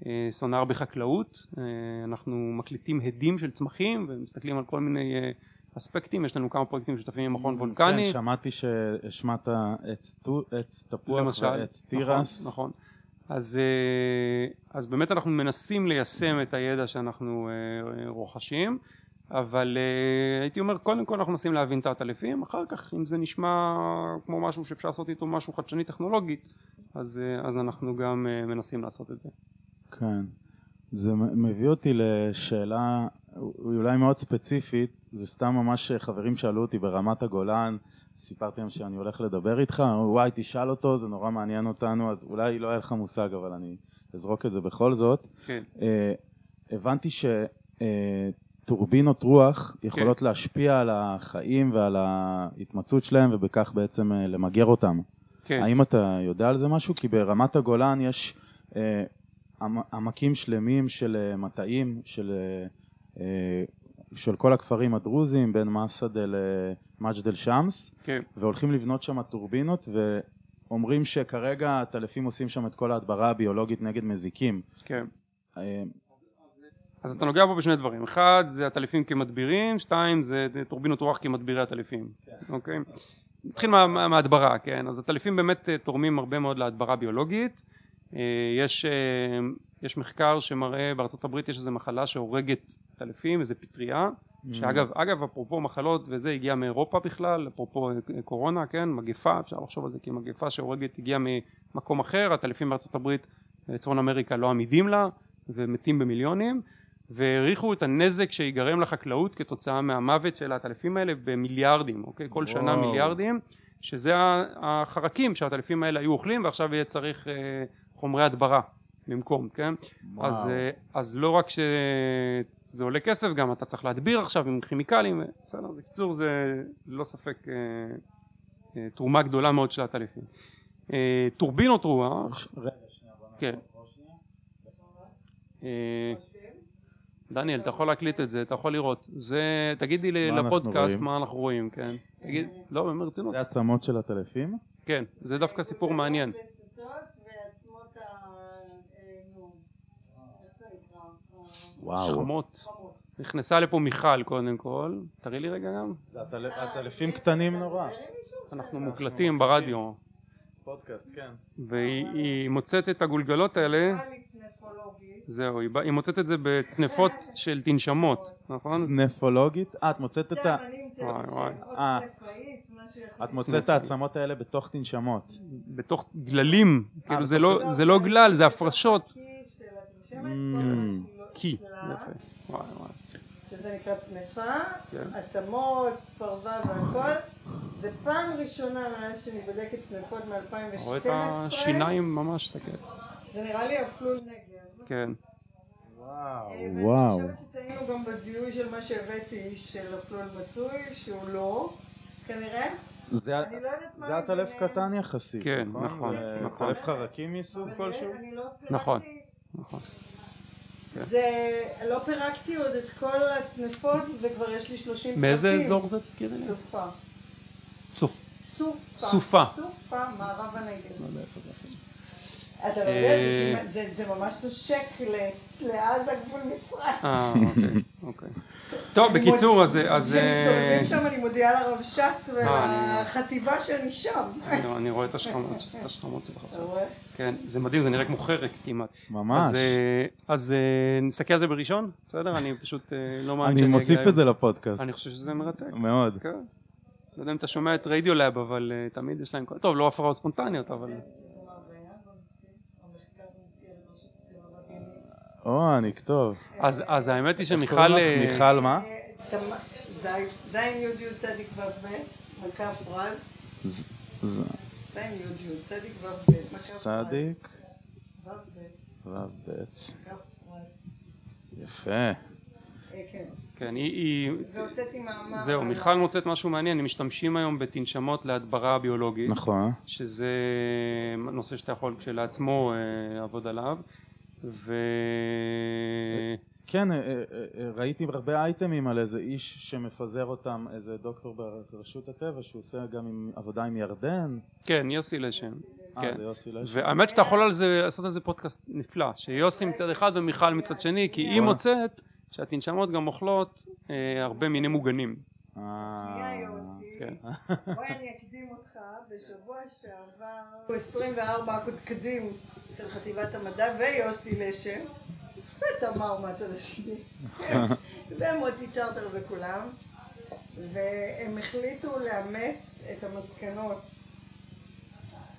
אה, סונאר בחקלאות, אה, אנחנו מקליטים הדים של צמחים ומסתכלים על כל מיני אה, אספקטים, יש לנו כמה פרויקטים משותפים עם מכון וולקני.
כן, שמעתי שהשמעת עץ תפוח ועץ תירס.
נכון, נכון. אז, אז באמת אנחנו מנסים ליישם את הידע שאנחנו רוכשים, אבל הייתי אומר קודם כל אנחנו מנסים להבין את העטלפים, אחר כך אם זה נשמע כמו משהו שאפשר לעשות איתו משהו חדשני טכנולוגית, אז, אז אנחנו גם מנסים לעשות את זה.
כן. זה מביא אותי לשאלה אולי מאוד ספציפית, זה סתם ממש חברים שאלו אותי ברמת הגולן, סיפרתי להם שאני הולך לדבר איתך, וואי תשאל אותו, זה נורא מעניין אותנו, אז אולי לא היה לך מושג, אבל אני אזרוק את זה בכל זאת.
כן. Uh,
הבנתי שטורבינות uh, רוח יכולות כן. להשפיע על החיים ועל ההתמצאות שלהם ובכך בעצם uh, למגר אותם. כן. האם אתה יודע על זה משהו? כי ברמת הגולן יש uh, עמקים שלמים של אה, מטעים, של, אה, של כל הכפרים הדרוזיים בין מסעדה למג'דל שמס,
כן.
והולכים לבנות שם טורבינות ואומרים שכרגע הטלפים עושים שם את כל ההדברה הביולוגית נגד מזיקים.
כן. אז אתה נוגע פה בשני דברים, אחד זה הטלפים כמדבירים, שתיים זה טורבינות רוח כמדבירי הטלפים, כן. אוקיי? נתחיל מה, מההדברה, כן? אז הטלפים באמת תורמים הרבה מאוד להדברה ביולוגית אה, יש, אה, יש מחקר שמראה בארצות הברית יש איזו מחלה שהורגת טלפים, איזו פטריה, mm. שאגב, אגב אפרופו מחלות וזה הגיע מאירופה בכלל, אפרופו אה, קורונה, כן, מגפה, אפשר לחשוב על זה כמגפה שהורגת הגיעה ממקום אחר, הטלפים בארצות הברית, צפון אמריקה לא עמידים לה ומתים במיליונים והעריכו את הנזק שיגרם לחקלאות כתוצאה מהמוות של הטלפים האלה במיליארדים, אוקיי? כל וואו. שנה מיליארדים, שזה החרקים שהטלפים האלה היו אוכלים ועכשיו יהיה צריך חומרי הדברה במקום, כן? אז, אה, אז לא רק שזה עולה כסף, גם אתה צריך להדביר עכשיו עם כימיקלים, בסדר, בקיצור זה ללא ספק אה, אה, תרומה גדולה מאוד של. אה, טורבינות רוח, רגע שנייה, כן. דניאל, אתה יכול להקליט את זה, אתה יכול לראות. זה, תגידי לפודקאסט מה אנחנו רואים, כן. תגיד, לא, באמת רצינות.
זה עצמות של הטלפים?
כן, זה דווקא סיפור מעניין.
וואו.
שכמות. נכנסה לפה מיכל קודם כל, תראי לי רגע גם.
זה עטלפים קטנים נורא.
אנחנו מוקלטים ברדיו.
פודקאסט, כן.
והיא מוצאת את הגולגלות האלה. זהו, היא מוצאת את זה בצנפות [LAUGHS] של תנשמות, נכון?
צנפולוגית? אה, את מוצאת את ה...
וואי וואי. אה.
את מוצאת את העצמות האלה בתוך תנשמות.
בתוך גללים, כאילו זה לא גלל, זה הפרשות. קי, יפה, וואי וואי.
שזה נקרא צנפה, כן. עצמות, פרווה והכל, זה פעם ראשונה מאז שאני בודקת צנפות מ-2012.
רואה את השיניים ממש, תסתכל.
זה נראה לי אפלול נגב.
כן.
וואו,
ואני
וואו.
חושבת שטעינו גם בזיהוי של מה שהבאתי של אפלול מצוי, שהוא לא, כנראה.
זה
אני לא
הטלף. קטן יחסית,
כן, נכון,
זה
נכון.
טלף חרקים מסוג כלשהו?
אני לא
נכון. נכון.
זה, לא פירקתי עוד את כל הצנפות וכבר יש לי 30 פרטים.
מאיזה אזור זה תזכירי לי?
סופה. סופה.
סופה.
סופה, מערב הנגב.
לא יודע איפה זה אפילו.
אתה לא יודע, זה
אה,
ממש נושק ל- לעזה גבול מצרים.
אה, אוקיי, אוקיי. טוב, בקיצור, אז... אז אה,
כשמסתובבים שם אני מודיעה לרב שץ
אני-
ולחטיבה שאני שם.
אני- אני רואה את השכמות, את השכמות שלך
אתה. רואה?
כן, זה מדהים, זה נראה כמו חרק כמעט.
ממש.
אז, אה, אה, נסתכל על זה בראשון, בסדר? אני פשוט אה, לא מאמין
אני
שאני
מוסיף
אגיע
את זה. לפודקאסט,
אני חושב שזה מרתק.
מאוד.
כן. לא יודע אם אתה שומע את רדיולאב, אבל אה, תמיד יש להם... טוב, לא הפרעות ספונטניות, אבל...
או, אני אכתוב.
אז אז האמת היא שמיכל... אה,
מיכל מה?
זית- זין יוד יוד צדיק ו"ב, מקף רז.
ז- ז-
זין יוד יוד צדיק ו"ב, מקף רז.
צדיק,
ו"ב,
ו"ב.
מקף רז.
יפה.
אה, כן.
כן, היא...
והוצאתי מאמר.
זהו, מיכל מוצאת משהו מעניין, הם משתמשים היום בתנשמות להדברה ביולוגית.
נכון.
שזה נושא שאתה יכול כשלעצמו אה, לעבוד עליו ו...
כן, אה, אה, אה, ראיתי הרבה אייטמים על איזה איש שמפזר אותם, איזה דוקטור ברשות הטבע, שהוא עושה גם עם עבודה עם ירדן.
כן, יוסי לשם.
אה,
כן.
זה יוסי לשם.
והאמת שאתה יכול על זה, לעשות על זה פודקאסט נפלא, שיוסי מצד אחד ומיכל מצד שני, כי היא מוצאת שהתנשמות גם אוכלות אה, הרבה מיני מוגנים.
אה,
שנייה יוסי.
כן.
בואי אני אקדים אותך, בשבוע שעבר 24 הקודקדים של חטיבת המדע ויוסי לשם ותמר מהצד השני ומוטי צ'רטר וכולם והם החליטו לאמץ את המסקנות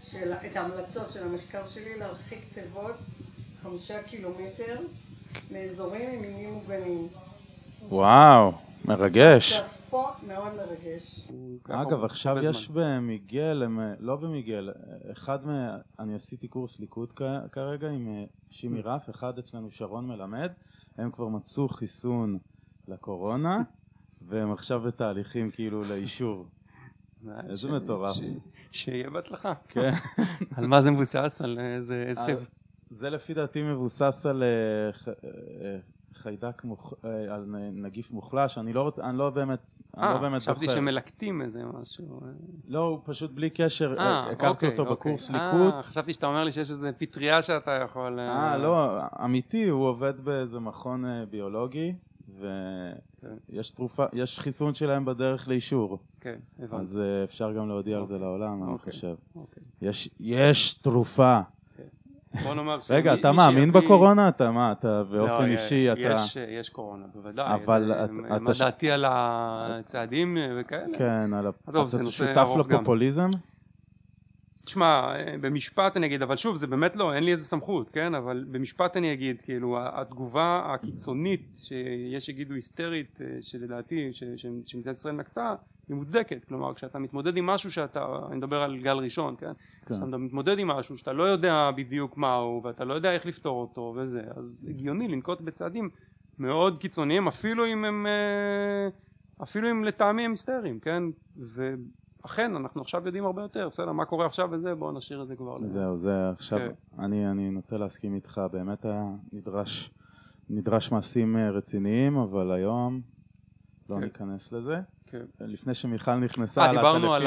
של, את ההמלצות של המחקר שלי להרחיק תיבות חמישה קילומטר מאזורים עם מינים מוגנים.
וואו, מרגש.
מאוד מרגש.
אגב, עכשיו. יש במיגל, אה, לא במיגל, אה, אחד מה... אני עשיתי קורס ליכוד כ- כרגע עם אה, שימי רף, אחד אצלנו שרון מלמד, הם כבר מצאו חיסון לקורונה, והם עכשיו בתהליכים כאילו לאישור. איזה
ש-
מטורף.
שיהיה בהצלחה.
כן. [LAUGHS]
על מה זה מבוסס? על איזה עשב?
זה לפי דעתי מבוסס על אה, אה, חיידק, מוח... אה, על נגיף מוחלש, אני לא, רוצ... אני לא באמת, אני לא
אה,
באמת
חשבתי
זוכר.
שמלקטים איזה משהו.
לא, הוא פשוט בלי קשר,
אה,
הכרתי
אוקיי,
אותו
אוקיי.
בקורס
אה,
ליקוט.
חשבתי שאתה אומר לי שיש איזה פטריה שאתה יכול...
אה, לא, אמיתי, הוא עובד באיזה מכון אה, ביולוגי, ויש תרופה, יש חיסון שלהם בדרך לאישור,
כן, הבנתי.
אז אה, אפשר גם להודיע על זה
אוקיי.
לעולם, אני
אוקיי.
חושב.
אוקיי.
יש, יש תרופה.
בוא נאמר [LAUGHS]
רגע,
שמי-
אתה
מי
מאמין בקורונה? אתה מה, אתה
לא,
באופן
יש-
אישי, אתה...
יש- קורונה, בוודאי.
אבל
אה,
את-
מה
אתה ש-
דעתי על הצעדים אה, וכאלה?
כן, על ה- אתה שותף. לפופוליזם?
תשמע, אה, במשפט אני אגיד, אבל שוב, זה באמת לא, אין לי איזה סמכות, כן? אבל במשפט אני אגיד, כאילו, התגובה הקיצונית, שיש שיגידו היסטרית, שלדעתי, ש- ש- שמדינת ישראל נקטה, היא מוצדקת. כלומר, כשאתה מתמודד עם משהו שאתה, אני מדבר על גל ראשון, כן?
כן.
כשאתה מתמודד עם משהו שאתה לא יודע בדיוק מהו, ואתה לא יודע איך לפתור אותו וזה, אז הגיוני לנקוט בצעדים מאוד קיצוניים, אפילו אם הם, אה, אפילו אם לטעמי הם היסטריים, כן? ואכן, אנחנו עכשיו יודעים הרבה יותר, בסדר, מה קורה עכשיו וזה, בואו נשאיר את זה כבר.
זהו, זה עכשיו,
כן.
אני, אני נוטה להסכים איתך, באמת היה נדרש, נדרש מעשים אה, רציניים, אבל היום לא
כן.
ניכנס לזה.
כן.
לפני שמיכל נכנסה
אה,
על
דיברנו על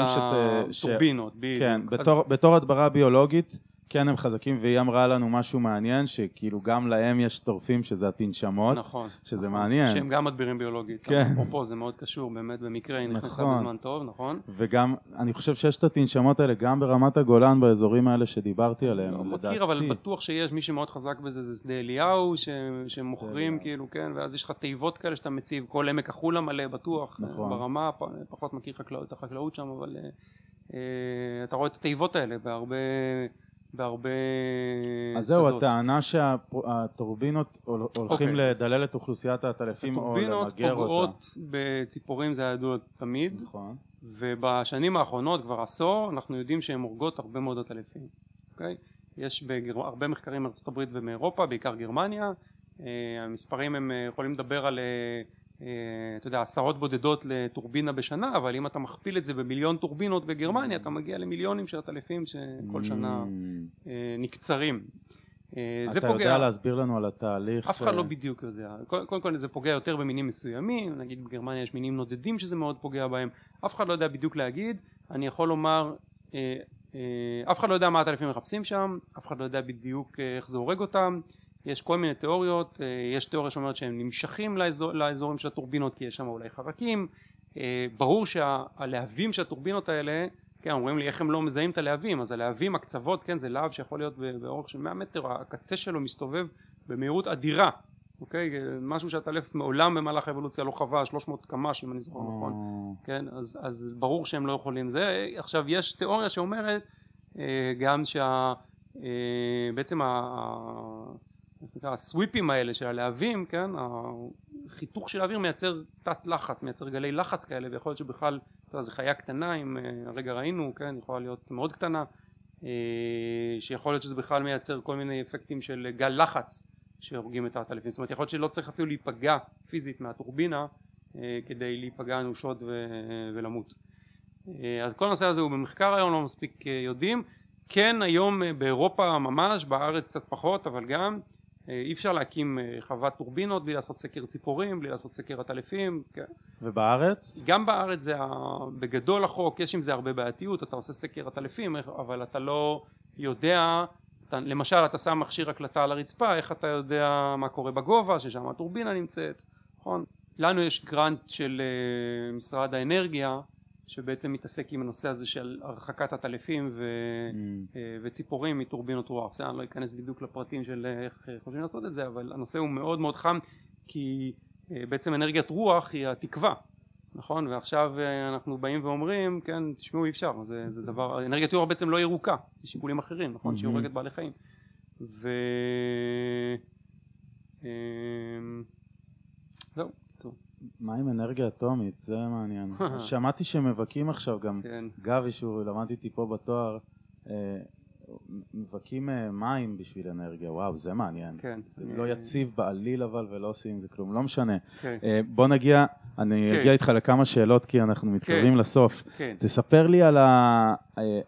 ש-
הטורבינות, בדיוק.
כן,
אז-
בתור, בתור הדברה ביולוגית, כן הם חזקים, והיא אמרה לנו משהו מעניין, שכאילו גם להם יש טורפים שזה התנשמות,
נכון.
שזה
נכון.
מעניין.
שהם גם מדבירים ביולוגית.
כן.
אפרופו, זה מאוד קשור, באמת, במקרה היא נכנסה
נכון.
בזמן טוב, נכון?
וגם, אני חושב שיש את התנשמות האלה גם ברמת הגולן, באזורים האלה שדיברתי עליהם,
לא
לדעתי.
מכיר, אבל בטוח שיש מי שמאוד חזק בזה, זה שדה אליהו, ש- שמוכרים. כאילו, כן, ואז יש לך תיבות כאלה שאתה מציב, כל עמק החולה מלא בטוח,
נכון.
ברמה, פחות מכיר חקלאות, את החקלאות שם, אבל אה, אה, אתה רואה את התיבות האלה בהרבה בהרבה
אז זהו,
שדות.
הטענה שהטורבינות הולכים
אוקיי,
לדלל את אוכלוסיית העטלפים או
הטורבינות
למגר אותה.
פוגעות בציפורים זה היה ידוע תמיד
נכון.
ובשנים האחרונות כבר עשור אנחנו יודעים שהן הורגות הרבה מאוד עטלפים אוקיי? יש בגר... הרבה מחקרים מארצות הברית ומאירופה בעיקר גרמניה אה, המספרים הם אה, יכולים לדבר על אה, אתה יודע עשרות בודדות לטורבינה בשנה אבל אם אתה מכפיל את זה במיליון טורבינות בגרמניה אתה מגיע למיליונים של עטלפים שכל שנה
Mm.
אה, נקצרים אה, זה
אתה
פוגע
יודע להסביר לנו על התהליך?
אף אחד לא
אה,
בדיוק יודע. קודם כל, זה פוגע יותר במינים מסוימים, נגיד בגרמניה יש מינים נודדים שזה מאוד פוגע בהם, אף אחד לא יודע בדיוק להגיד, אני יכול לומר, אה, אה, אף אחד לא יודע מה הטלפים מחפשים שם, אף אחד לא יודע בדיוק אה, איך זה הורג אותם, יש כל מיני תיאוריות, אה, יש תיאוריה שאומרת שהם נמשכים לאזור, לאזורים של הטורבינות כי יש שם אולי חרקים, אה, ברור שהלהבים של הטורבינות האלה כן, אומרים לי איך הם לא מזהים את הלהבים, אז הלהבים, הקצוות, כן, זה להב שיכול להיות באורך של 100 מטר, הקצה שלו מסתובב במהירות אדירה, אוקיי? משהו שהטלף מעולם במהלך האבולוציה לא חווה, 300 קמ"ש אם אני זוכר נכון,
אה,
כן? אז, אז ברור שהם לא יכולים זה. עכשיו יש תיאוריה שאומרת אה, גם שה... אה, בעצם ה... הסוויפים האלה של הלהבים, כן? החיתוך של האוויר מייצר תת לחץ, מייצר גלי לחץ כאלה, ויכול להיות שבכלל, אתה יודע, זו חיה קטנה, אם אה, הרגע ראינו, כן? יכולה להיות מאוד קטנה, אה, שיכול להיות שזה בכלל מייצר כל מיני אפקטים של גל לחץ שהורגים את העטלפים, זאת אומרת יכול להיות שלא צריך אפילו להיפגע פיזית מהטורבינה אה, כדי להיפגע אנושות ו- ולמות. אז כל הנושא הזה הוא במחקר היום, לא מספיק יודעים. כן היום באירופה ממש, בארץ קצת פחות, אבל גם אי אפשר להקים אה, חוות טורבינות בלי לעשות סקר ציפורים, בלי לעשות סקר עטלפים, כן.
ובארץ?
גם בארץ זה בגדול החוק, יש עם זה הרבה בעייתיות, אתה עושה סקר עטלפים, אבל אתה לא יודע, אתה, למשל אתה שם מכשיר הקלטה על הרצפה, איך אתה יודע מה קורה בגובה, ששם הטורבינה נמצאת, נכון? לנו יש גרנט של uh, משרד האנרגיה, שבעצם מתעסק עם הנושא הזה של הרחקת עטלפים ו,
Mm.
אה, וציפורים מטורבינות רוח. בסדר, אני לא אכנס בדיוק לפרטים של איך חושבים לעשות את זה, אבל הנושא הוא מאוד מאוד חם, כי אה, בעצם אנרגיית רוח היא התקווה, נכון? ועכשיו אה, אנחנו באים ואומרים, כן, תשמעו אי אפשר, זה, זה דבר, אנרגיית רוח בעצם לא ירוקה, יש שיקולים אחרים, נכון? שהיא
מהמם.
הורגת בעלי חיים. ו...
מה עם אנרגיה אטומית? זה מעניין. [LAUGHS] שמעתי שמבכים עכשיו גם
כן.
גבי שהוא למד איתי פה בתואר אה, מבכים אה, מים בשביל אנרגיה, וואו זה מעניין.
כן.
זה
אני-
לא יציב בעליל אבל ולא עושים עם זה כלום, לא משנה.
כן,
אה, בוא נגיע, אני
כן.
אגיע איתך לכמה שאלות כי אנחנו מתקרבים לסוף.
כן.
תספר לי על, ה...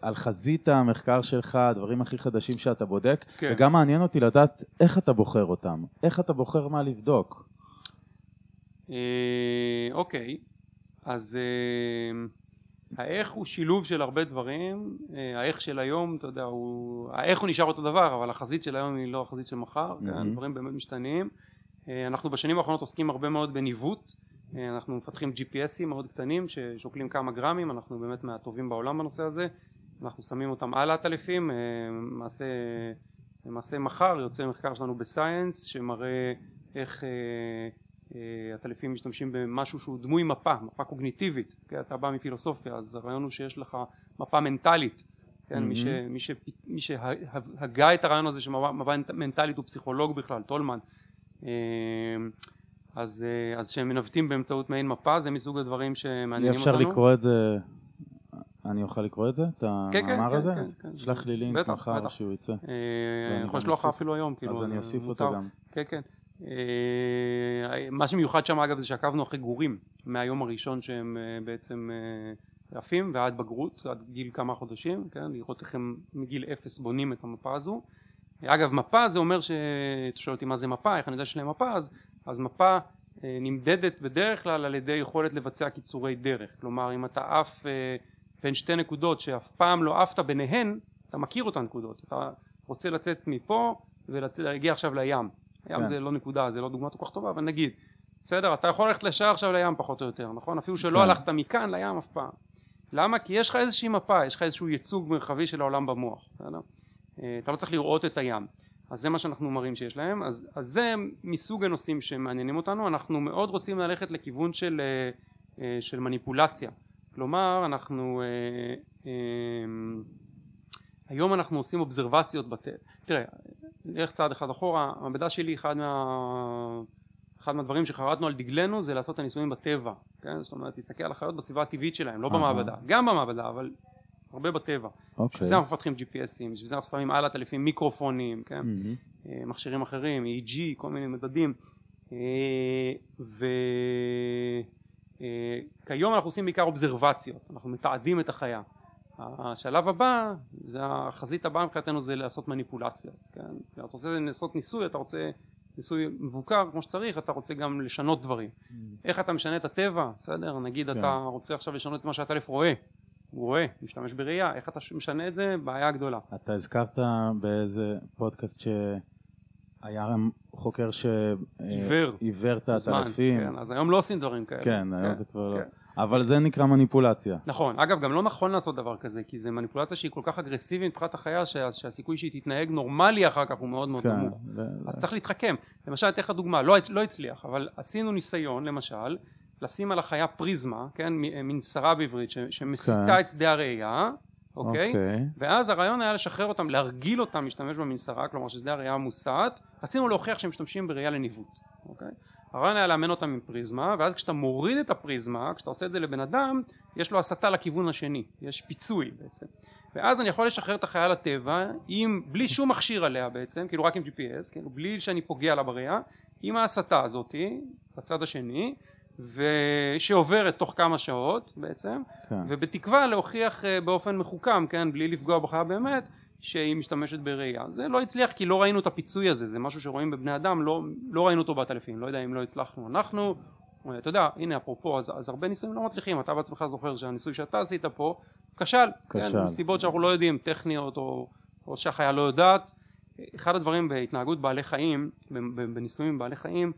על חזית המחקר שלך, הדברים הכי חדשים שאתה בודק,
כן.
וגם מעניין אותי לדעת איך אתה בוחר אותם, איך אתה בוחר מה לבדוק.
אה, אוקיי, אז אה, האיך הוא שילוב של הרבה דברים, אה, האיך של היום, אתה יודע, הוא, האיך הוא נשאר אותו דבר, אבל החזית של היום היא לא החזית של מחר,
מהמם.
כן, דברים באמת משתנים. אנחנו בשנים האחרונות עוסקים הרבה מאוד בניווט, אנחנו מפתחים GPSים מאוד קטנים ששוקלים כמה גרמים, אנחנו באמת מהטובים בעולם בנושא הזה, אנחנו שמים אותם על העטלפים, למעשה, למעשה מחר יוצא מחקר שלנו בסייאנס שמראה איך אה, אה, עטלפים משתמשים במשהו שהוא דמוי מפה, מפה קוגניטיבית, כן, אתה בא מפילוסופיה אז הרעיון הוא שיש לך מפה מנטלית, כן, מי, ש,
מהמם.
מי, ש, מי שהגה את הרעיון הזה של מפה מפה מנטלית הוא פסיכולוג בכלל, טולמן, אה, אז, אה, אז שהם מנווטים באמצעות מעין מפה זה מסוג הדברים
אי
שמעניינים
אפשר
אותנו.
לקרוא את זה, אני אוכל לקרוא את זה? את
כן, כן,
המאמר
כן,
הזה?
כן, כן.
שלח לי לינק מחר. שהוא יצא.
אה, אני יכול לשלוח לך אפילו היום, כאילו,
אז אני אוסיף. אותו גם.
כן, כן. אה, מה שמיוחד שם אגב זה שעקבנו אחרי גורים מהיום הראשון שהם אה, בעצם אה, עפים ועד בגרות, עד גיל כמה חודשים, כן, לראות איך הם מגיל אפס בונים את המפה הזו. אגב מפה זה אומר ש... אתה שואל אותי מה זה מפה, איך אני יודע שיש להם מפה, אז, אז מפה נמדדת בדרך כלל על ידי יכולת לבצע קיצורי דרך, כלומר אם אתה עף בין שתי נקודות שאף פעם לא עפת ביניהן, אתה מכיר אותן נקודות, אתה רוצה לצאת מפה ולהגיע עכשיו לים, הים
כן.
זה לא נקודה, זה לא דוגמה כל כך טובה, אבל נגיד, בסדר, אתה יכול ללכת לשער עכשיו לים פחות או יותר, נכון? אפילו שלא
כן.
הלכת מכאן לים אף פעם. למה? כי יש לך איזושהי מפה, יש לך איזשהו ייצוג מרחבי של העולם במוח, בסדר? אה, אתה לא צריך לראות את הים. אז זה מה שאנחנו מראים שיש להם, אז, אז זה מסוג הנושאים שמעניינים אותנו, אנחנו מאוד רוצים ללכת לכיוון של, אה, אה, של מניפולציה, כלומר אנחנו אה, אה, היום אנחנו עושים אובזרבציות בטבע, תראה, נלך צעד אחד אחורה, המעבדה שלי אחד מה... אחד מהדברים שחרטנו על דגלנו זה לעשות את הניסויים בטבע, כן? זאת אומרת להסתכל על החיות בסביבה הטבעית שלהם, לא במעבדה, גם במעבדה, אבל הרבה בטבע.
אוקיי.
בשביל זה אנחנו מפתחים GPSים, בשביל זה אנחנו שמים על הטלפים מיקרופונים, כן? אה, מכשירים אחרים, EEG, כל מיני מדדים. וכיום אנחנו עושים בעיקר אובזרבציות, אנחנו מתעדים את החיה. השלב הבא, זה החזית הבאה מבחינתנו זה לעשות מניפולציות, כן? אתה רוצה לעשות ניסוי, אתה רוצה ניסוי מבוקר כמו שצריך, אתה רוצה גם לשנות דברים. איך אתה משנה את הטבע, בסדר? נגיד
כן.
אתה רוצה עכשיו לשנות את מה שהטלף רואה, הוא רואה, משתמש בראייה, איך אתה משנה את זה? בעיה גדולה.
אתה הזכרת באיזה פודקאסט שהיה חוקר
עיוור.
שעיוור את
בזמן,
העטלפים.
כן, אז היום לא עושים דברים כאלה.
כן, היום זה כבר לא. אבל זה נקרא מניפולציה.
נכון, אגב גם לא נכון לעשות דבר כזה כי זה מניפולציה שהיא כל כך אגרסיבית מבחינת החיה שה, שהסיכוי שהיא תתנהג נורמלי אחר כך הוא מאוד מאוד
כן.
נמוך
ו-
אז צריך להתחכם למשל אתן לך דוגמה לא, לא הצליח אבל עשינו ניסיון למשל לשים על החיה פריזמה כן מ- מנסרה בעברית ש, שמסיטה
כן.
את שדה הראייה אוקיי?
אוקיי.
ואז הרעיון היה לשחרר אותם להרגיל אותם להשתמש במנסרה כלומר ששדה הראייה מוסט רצינו להוכיח שהם משתמשים בראייה לניווט אוקיי? הרעיון היה לאמן אותם עם פריזמה ואז כשאתה מוריד את הפריזמה כשאתה עושה את זה לבן אדם יש לו הסטה לכיוון השני יש פיצוי בעצם ואז אני יכול לשחרר את החיה לטבע עם בלי שום מכשיר עליה בעצם כאילו רק עם GPS כאילו בלי שאני פוגע לה בראייה עם ההסטה הזאתי בצד השני ושעוברת תוך כמה שעות בעצם
כן.
ובתקווה להוכיח אה, באופן מחוכם כן בלי לפגוע בחיה באמת שהיא משתמשת בראייה. זה לא הצליח כי לא ראינו את הפיצוי הזה. זה משהו שרואים בבני אדם לא, לא ראינו אותו בעטלפים לא יודע אם לא הצלחנו אנחנו. אתה יודע הנה אפרופו אז, אז הרבה ניסויים לא מצליחים. אתה בעצמך זוכר שהניסוי שאתה עשית פה כשל,
כשל.
כן, מסיבות שאנחנו לא יודעים טכניות או, או שהחיה לא יודעת. אחד הדברים בהתנהגות בעלי חיים בניסויים עם בעלי חיים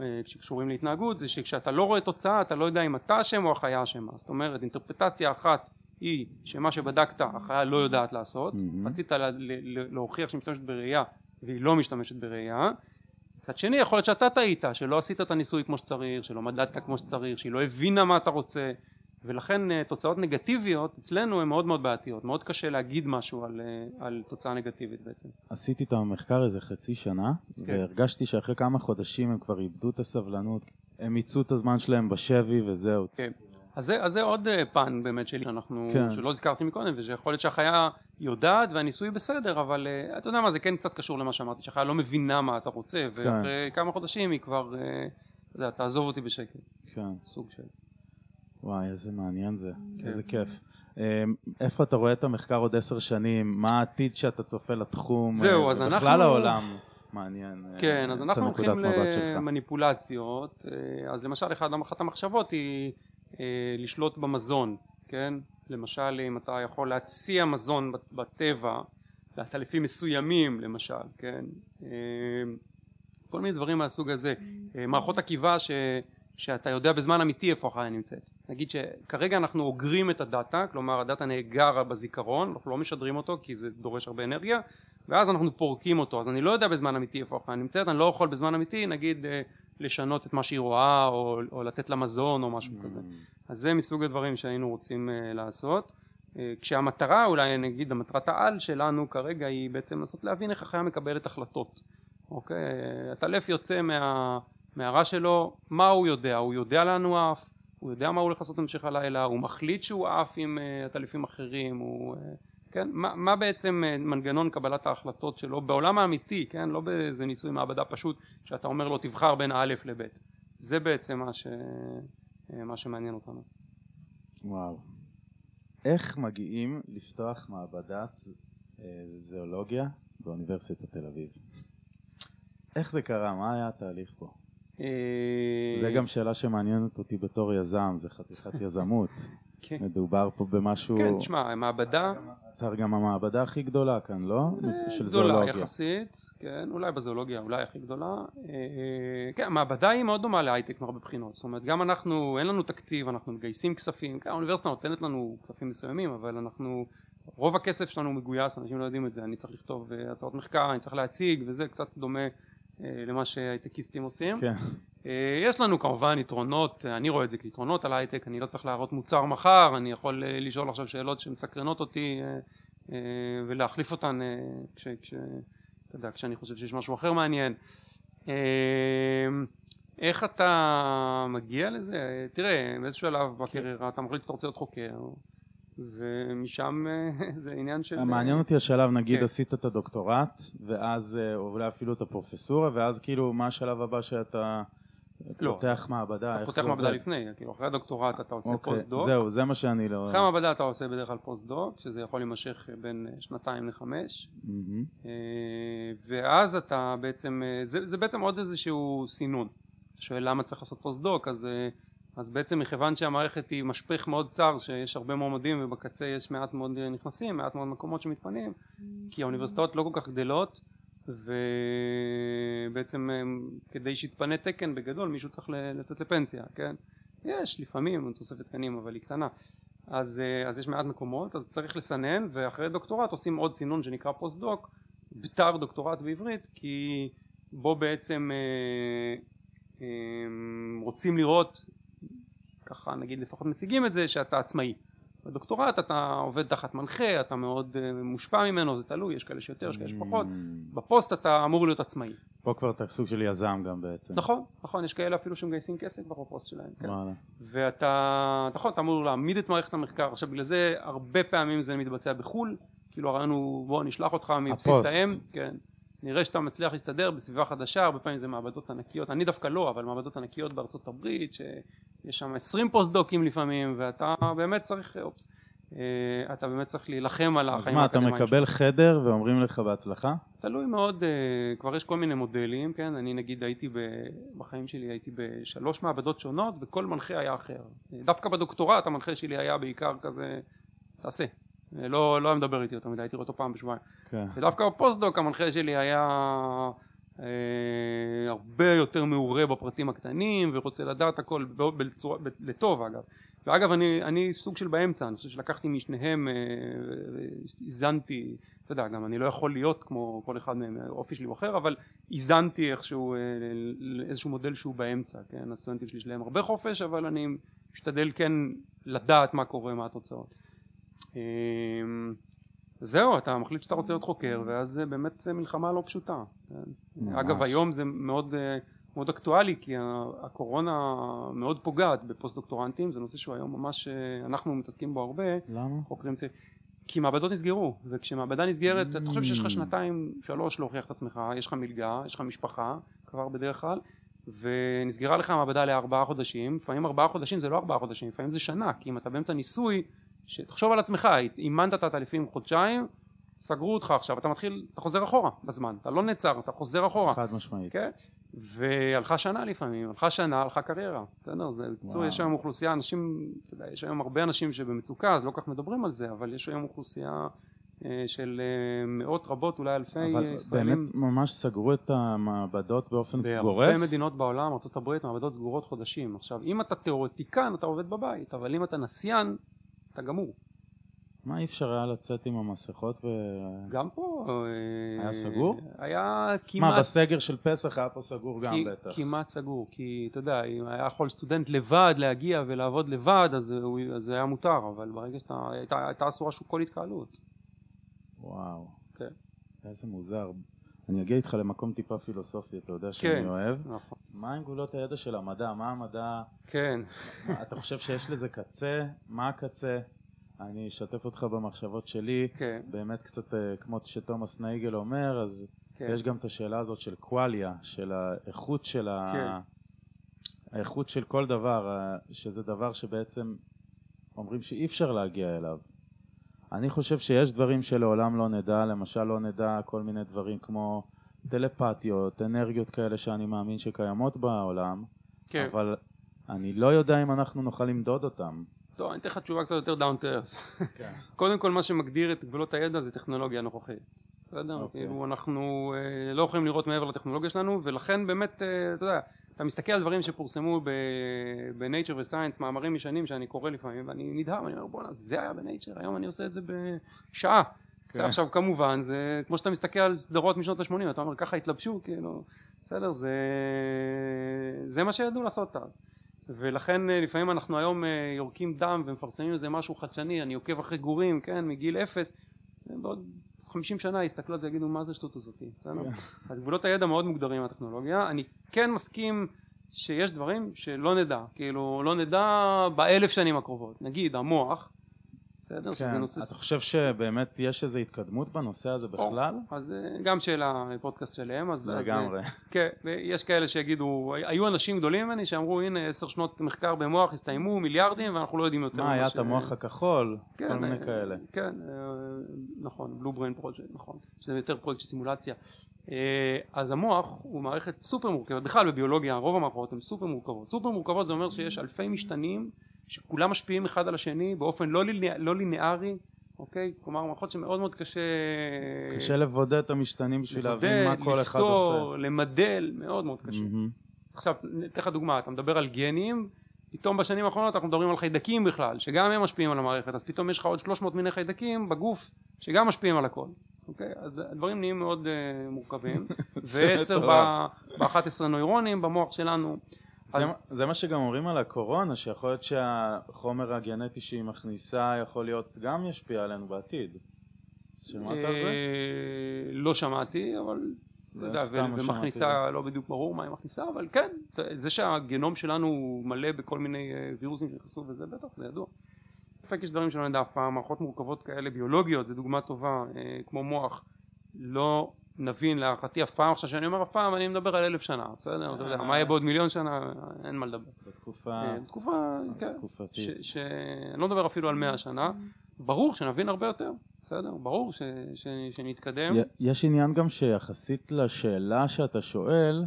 אה, שקשורים להתנהגות זה שכשאתה לא רואה תוצאה אתה לא יודע אם אתה אשם או החיה אשמה. זאת אומרת אינטרפטציה אחת היא שמה שבדקת החיה לא יודעת לעשות
מהמם.
רצית לה, ל, ל, להוכיח שהיא משתמשת בראייה והיא לא משתמשת בראייה מצד שני יכול להיות שאתה טעית שלא עשית את הניסוי כמו שצריך שלא מדדת כמו שצריך שהיא לא הבינה מה אתה רוצה ולכן אה, תוצאות נגטיביות אצלנו הן מאוד מאוד בעייתיות מאוד קשה להגיד משהו על, אה, על תוצאה נגטיבית בעצם
עשיתי את המחקר איזה חצי שנה,
כן.
והרגשתי שאחרי כמה חודשים הם כבר איבדו את הסבלנות, הם מיצו את הזמן שלהם בשבי וזהו.
כן. אז זה, אז זה עוד אה, פן באמת שלי שאנחנו,
כן.
שלא הזכרתי מקודם ושיכול להיות שהחיה יודעת והניסוי בסדר אבל אה, אתה יודע מה זה כן קצת קשור למה שאמרתי שהחיה לא מבינה מה אתה רוצה
כן.
ואחרי כמה חודשים היא כבר אה, אתה יודע, תעזוב אותי בשקט
כן.
סוג של
וואי, איזה מעניין זה,
כן.
איזה כיף. איפה אתה רואה את המחקר עוד עשר שנים? מה העתיד שאתה צופה לתחום?
זהו, אז אנחנו-
ובכלל העולם מעניין.
כן אז אנחנו הולכים. למניפולציות אז למשל אחת המחשבות היא לשלוט במזון כן? למשל אם אתה יכול להציע מזון בטבע לעטלפים מסוימים למשל כן? אה, כל מיני דברים מהסוג הזה. אה, מערכות עקיבה ש, שאתה יודע בזמן אמיתי איפה החיה נמצאת. נגיד שכרגע אנחנו אוגרים את הדאטה כלומר הדאטה נאגר בזיכרון אנחנו לא משדרים אותו כי זה דורש הרבה אנרגיה ואז אנחנו פורקים אותו. אז אני לא יודע בזמן אמיתי איפה החיה נמצאת אני לא יכול בזמן אמיתי נגיד אה, לשנות את מה שהיא רואה או, או לתת לה מזון או משהו כזה. אז זה מסוג הדברים שהיינו רוצים uh, לעשות. uh, כשהמטרה אולי נגיד המטרת העל שלנו כרגע היא בעצם לנסות להבין איך החיה מקבלת החלטות. אוקיי? הטלף יוצא מה, מהרע שלו מה הוא יודע? הוא יודע לאן הוא עף הוא יודע מה הוא הולך לעשות במשך הלילה הוא מחליט שהוא עף עם uh, עטלפים אחרים הוא uh, כן מה, מה בעצם uh, מנגנון קבלת ההחלטות שלו בעולם האמיתי כן לא באיזה ניסוי מעבדה פשוט שאתה אומר לו תבחר בין א' לב' זה בעצם מה, ש... אה, מה שמעניין אותנו
וואו. איך מגיעים לפתוח מעבדת אה, זואולוגיה באוניברסיטת תל אביב? איך זה קרה? מה היה התהליך פה?
אה,
זה גם שאלה שמעניינת אותי בתור יזם, זה חתיכת [LAUGHS] יזמות.
כן,
מדובר פה במשהו...
כן תשמע מעבדה
אתה גם המעבדה הכי גדולה כאן, לא? של
גדולה
זואולוגיה.
יחסית כן אולי בזואולוגיה אולי הכי גדולה. אה, כן המעבדה היא מאוד דומה להייטק מהרבה בחינות. זאת אומרת גם אנחנו אין לנו תקציב אנחנו מגייסים כספים. כן האוניברסיטה נותנת לנו כספים מסוימים אבל אנחנו רוב הכסף שלנו מגויס אנשים לא יודעים את זה. אני צריך לכתוב אה, הצעות מחקר אני צריך להציג וזה קצת דומה אה, למה שהייטקיסטים עושים.
כן,
אה, יש לנו כמובן יתרונות, אה, אני רואה את זה כיתרונות על הייטק, אני לא צריך להראות מוצר מחר, אני יכול אה, לשאול עכשיו שאלות שמסקרנות אותי, אה, אה, ולהחליף אותן כש, כש, אתה יודע, כשאני חושב שיש משהו אחר מעניין. איך אתה מגיע לזה? תראה, באיזשהו שלב בקריירה אתה מחליט שאתה רוצה להיות חוקר ומשם [LAUGHS] זה עניין של...
מעניין אותי השלב, נגיד כן. עשית את הדוקטורט ואז אולי אפילו את הפרופסורה ואז כאילו מה השלב הבא שאתה לא. פותח מעבדה,
אתה פותח מעבדה לפני, כאילו אחרי הדוקטורט אתה עושה אוקיי, פוסט-דוק.
זהו, זה מה שאני לא...
אחרי המעבדה אתה עושה בדרך כלל פוסט-דוק, שזה יכול להימשך בין שנתיים לחמש. Mm-hmm. ואז אתה בעצם, אה, זה, זה בעצם עוד איזשהו סינון. אתה שואל למה צריך לעשות פוסט-דוק, אז, אה, אז בעצם מכיוון שהמערכת היא משפך מאוד צר, שיש הרבה מועמדים ובקצה יש מעט מאוד נכנסים, מעט מאוד מקומות שמתפנים, כי האוניברסיטאות לא כל כך גדלות. ובעצם כדי שיתפנה תקן בגדול מישהו צריך לצאת לפנסיה, כן? יש לפעמים תוספת תקנים אבל היא קטנה אז, אה, אז יש מעט מקומות אז צריך לסנן ואחרי דוקטורט עושים עוד סינון שנקרא פוסט דוק בתר דוקטורט בעברית כי בו בעצם אה, אה, רוצים לראות ככה נגיד לפחות מציגים את זה שאתה עצמאי בדוקטורט אתה עובד תחת מנחה, אתה מאוד uh, מושפע ממנו, זה תלוי, יש כאלה שיותר, יש כאלה שפחות, mm. בפוסט אתה אמור להיות עצמאי.
פה כבר אתה סוג של יזם גם בעצם.
נכון, נכון, יש כאלה אפילו שמגייסים כסף בפוסט שלהם, כן. ואתה, נכון, אתה אמור להעמיד את מערכת המחקר, עכשיו בגלל זה הרבה פעמים זה מתבצע בחו"ל, כאילו הרעיון הוא בוא נשלח אותך מבסיס האם, כן, נראה שאתה מצליח להסתדר בסביבה חדשה, הרבה פעמים זה מעבדות ענקיות, אני דווקא לא, אבל מעבדות ענקיות בארצות הברית, שיש שם עשרים פוסט-דוקים לפעמים, ואתה באמת צריך, אופס, אה, אתה באמת צריך להילחם על החיים
האקדמיים. אז מה, אתה מקבל חדר ואומרים לך בהצלחה?
תלוי מאוד, אה, כבר יש כל מיני מודלים, כן, אני נגיד הייתי בחיים שלי, הייתי בשלוש מעבדות שונות, וכל מנחה היה אחר. דווקא בדוקטורט המנחה שלי היה בעיקר כזה, תעשה. לא, לא היה מדבר איתי יותר מדי, הייתי רואה אותו פעם בשבועיים. כן. ודווקא בפוסט-דוק המנחה שלי היה אה, הרבה יותר מעורה בפרטים הקטנים ורוצה לדעת הכל בצורה, לטוב אגב. ואגב אני, אני סוג של באמצע, אני חושב שלקחתי משניהם, אה, איזנתי, אתה יודע, גם אני לא יכול להיות כמו כל אחד מהם, האופי שלי הוא אחר, אבל איזנתי איכשהו, אה, איזשהו מודל שהוא באמצע, כן? הסטודנטים שלי יש להם הרבה חופש, אבל אני משתדל כן לדעת מה קורה, מה התוצאות. אמ, זהו אתה מחליט שאתה רוצה להיות חוקר ואז זה באמת מלחמה לא פשוטה ממש. אגב היום זה מאוד אה, מאוד אקטואלי כי הקורונה מאוד פוגעת בפוסט דוקטורנטים זה נושא שהוא היום ממש אה, אנחנו מתעסקים בו הרבה
למה?
חוקרים צעירים כי מעבדות נסגרו וכשמעבדה נסגרת אתה חושב שיש לך שנתיים שלוש להוכיח את עצמך יש לך מלגה יש לך משפחה כבר בדרך כלל ונסגרה לך מעבדה לארבעה חודשים לפעמים ארבעה חודשים זה לא ארבעה חודשים לפעמים זה שנה כי אם אתה באמצע ניסוי שתחשוב על עצמך, אימנת את התהליכים חודשיים, סגרו אותך עכשיו, אתה מתחיל, אתה חוזר אחורה בזמן, אתה לא נעצר, אתה חוזר אחורה.
חד משמעית.
כן? והלכה שנה לפעמים, הלכה שנה, הלכה קריירה, בסדר? זה, בקיצור, יש היום אוכלוסייה, אנשים, אתה יודע, יש היום הרבה אנשים שבמצוקה, אז לא כל כך מדברים על זה, אבל יש היום אוכלוסייה אה, של אה, מאות רבות, אולי אלפי אבל ישראלים.
אבל באמת ממש סגרו את המעבדות באופן
בהרבה
גורף?
בהרבה מדינות בעולם, ארה"ב, מעבדות סגורות חודשים. עכשיו, אם אתה תיאורטיקן, אתה עובד בבית, אבל אם אתה נסיין, אתה גמור.
מה אי אפשר היה לצאת עם המסכות ו...
גם פה...
היה אה, סגור?
היה כמעט...
מה, בסגר של פסח היה פה סגור גם בטח.
כמעט סגור, כי אתה יודע, אם היה יכול סטודנט לבד להגיע ולעבוד לבד, אז, זה היה מותר, אבל ברגע שאתה... הייתה, אסורה כל התקהלות.
וואו.
כן.
איזה מוזר. אני אגיע איתך למקום טיפה פילוסופי, אתה יודע שאני כן, אוהב.
נכון.
מה עם גבולות הידע של המדע? מה המדע...
כן.
אתה חושב שיש לזה קצה? מה הקצה? אני אשתף אותך במחשבות שלי.
כן.
באמת קצת אה, כמו שתומאס נייגל אומר, אז כן. יש גם את השאלה הזאת של קואליה, של האיכות של ה... כן. האיכות של כל דבר, אה, שזה דבר שבעצם אומרים שאי אפשר להגיע אליו. אני חושב שיש דברים שלעולם לא נדע, למשל לא נדע כל מיני דברים כמו טלפתיות, אנרגיות כאלה שאני מאמין שקיימות בעולם, כן. אבל אני לא יודע אם אנחנו נוכל למדוד אותם.
טוב, אני אתן לך תשובה קצת יותר down to earth. כן. [LAUGHS] קודם כל מה שמגדיר את גבולות הידע זה טכנולוגיה נוכחית. בסדר? Okay. אוקיי. כאילו אנחנו אה, לא יכולים לראות מעבר לטכנולוגיה שלנו ולכן באמת, אה, אתה יודע, אתה מסתכל על דברים שפורסמו בנייצ'ר וסייאנס, מאמרים ישנים שאני קורא לפעמים ואני נדהם, אני אומר בואנה זה היה בנייצ'ר, היום אני עושה את זה בשעה. כן. עכשיו כמובן זה כמו שאתה מסתכל על סדרות משנות ה-80 אתה אומר ככה התלבשו כאילו בסדר זה זה מה שידעו לעשות אז ולכן אה, לפעמים אנחנו היום אה, יורקים דם ומפרסמים איזה משהו חדשני אני עוקב אחרי גורים כן מגיל אפס בעוד 50 שנה יסתכלו על זה ויגידו מה זה השטות הזאתי, בסדר? אז גבולות הידע מאוד מוגדרים מהטכנולוגיה, אני כן מסכים שיש דברים שלא נדע, כאילו לא נדע באלף שנים הקרובות, נגיד המוח, בסדר? שזה
כן.
נושא...
אתה חושב שבאמת יש איזו התקדמות בנושא הזה בכלל?
אז אה, גם שאלה פודקאסט שלהם, אז... אז, אה,
לגמרי. [LAUGHS]
כן, ויש כאלה שיגידו, היו אנשים גדולים ממני שאמרו הנה עשר שנות מחקר במוח הסתיימו, מיליארדים ואנחנו לא יודעים יותר
מה, היה
ש-
את המוח הכחול?
כן,
כל מיני
אה,
כאלה.
כן, אה, נכון, Blue Brain Project, נכון, שזה יותר פרויקט של סימולציה. אה, אז המוח הוא מערכת סופר מורכבת, בכלל בביולוגיה רוב המערכות הן סופר מורכבות. סופר מורכבות זה אומר שיש אלפי משתנים שכולם משפיעים אחד על השני באופן לא, ליניאר, לא ליניארי, אוקיי? כלומר מערכות שמאוד מאוד קשה...
קשה לבודד את המשתנים בשביל להבין מה
לבדל,
כל אחד
לפתור,
עושה.
למדל, מאוד מאוד קשה.
מהמם.
עכשיו, אתן לך דוגמה, אתה מדבר על גנים, פתאום בשנים האחרונות אנחנו מדברים על חיידקים בכלל, שגם הם משפיעים על המערכת, אז פתאום יש לך עוד 300 מיני חיידקים בגוף, שגם משפיעים על הכל, אוקיי? אז הדברים נהיים מאוד uh, מורכבים, [LAUGHS] ועשר
מטורף.
ב-11 נוירונים במוח שלנו, אז
מה- זה מה שגם אומרים על הקורונה, שיכול להיות שהחומר הגנטי שהיא מכניסה יכול להיות גם ישפיע עלינו בעתיד. שמעת על זה?
אה, לא שמעתי, אבל אתה
זה
יודע,
שמעתי.
ומכניסה, לא בדיוק ברור מה היא מכניסה, אבל כן, זה שהגנום שלנו הוא מלא בכל מיני אה, וירוסים שנכנסו וזה בטח, זה ידוע. ספק יש דברים שלא נדע אף פעם, מערכות מורכבות כאלה ביולוגיות, זו דוגמה טובה, אה, כמו מוח, לא נבין להערכתי אף פעם, עכשיו שאני אומר אף פעם, אני מדבר על אלף שנה, בסדר? אתה יודע, מה יהיה בעוד מיליון שנה, אין מה לדבר.
בתקופה
אה, תקופה, כן,
תקופתית.
ש- ש- אני לא מדבר אפילו על מאה שנה, ברור שנבין הרבה יותר, בסדר? ברור ש- ש- שנתקדם.
יש עניין גם שיחסית לשאלה שאתה שואל,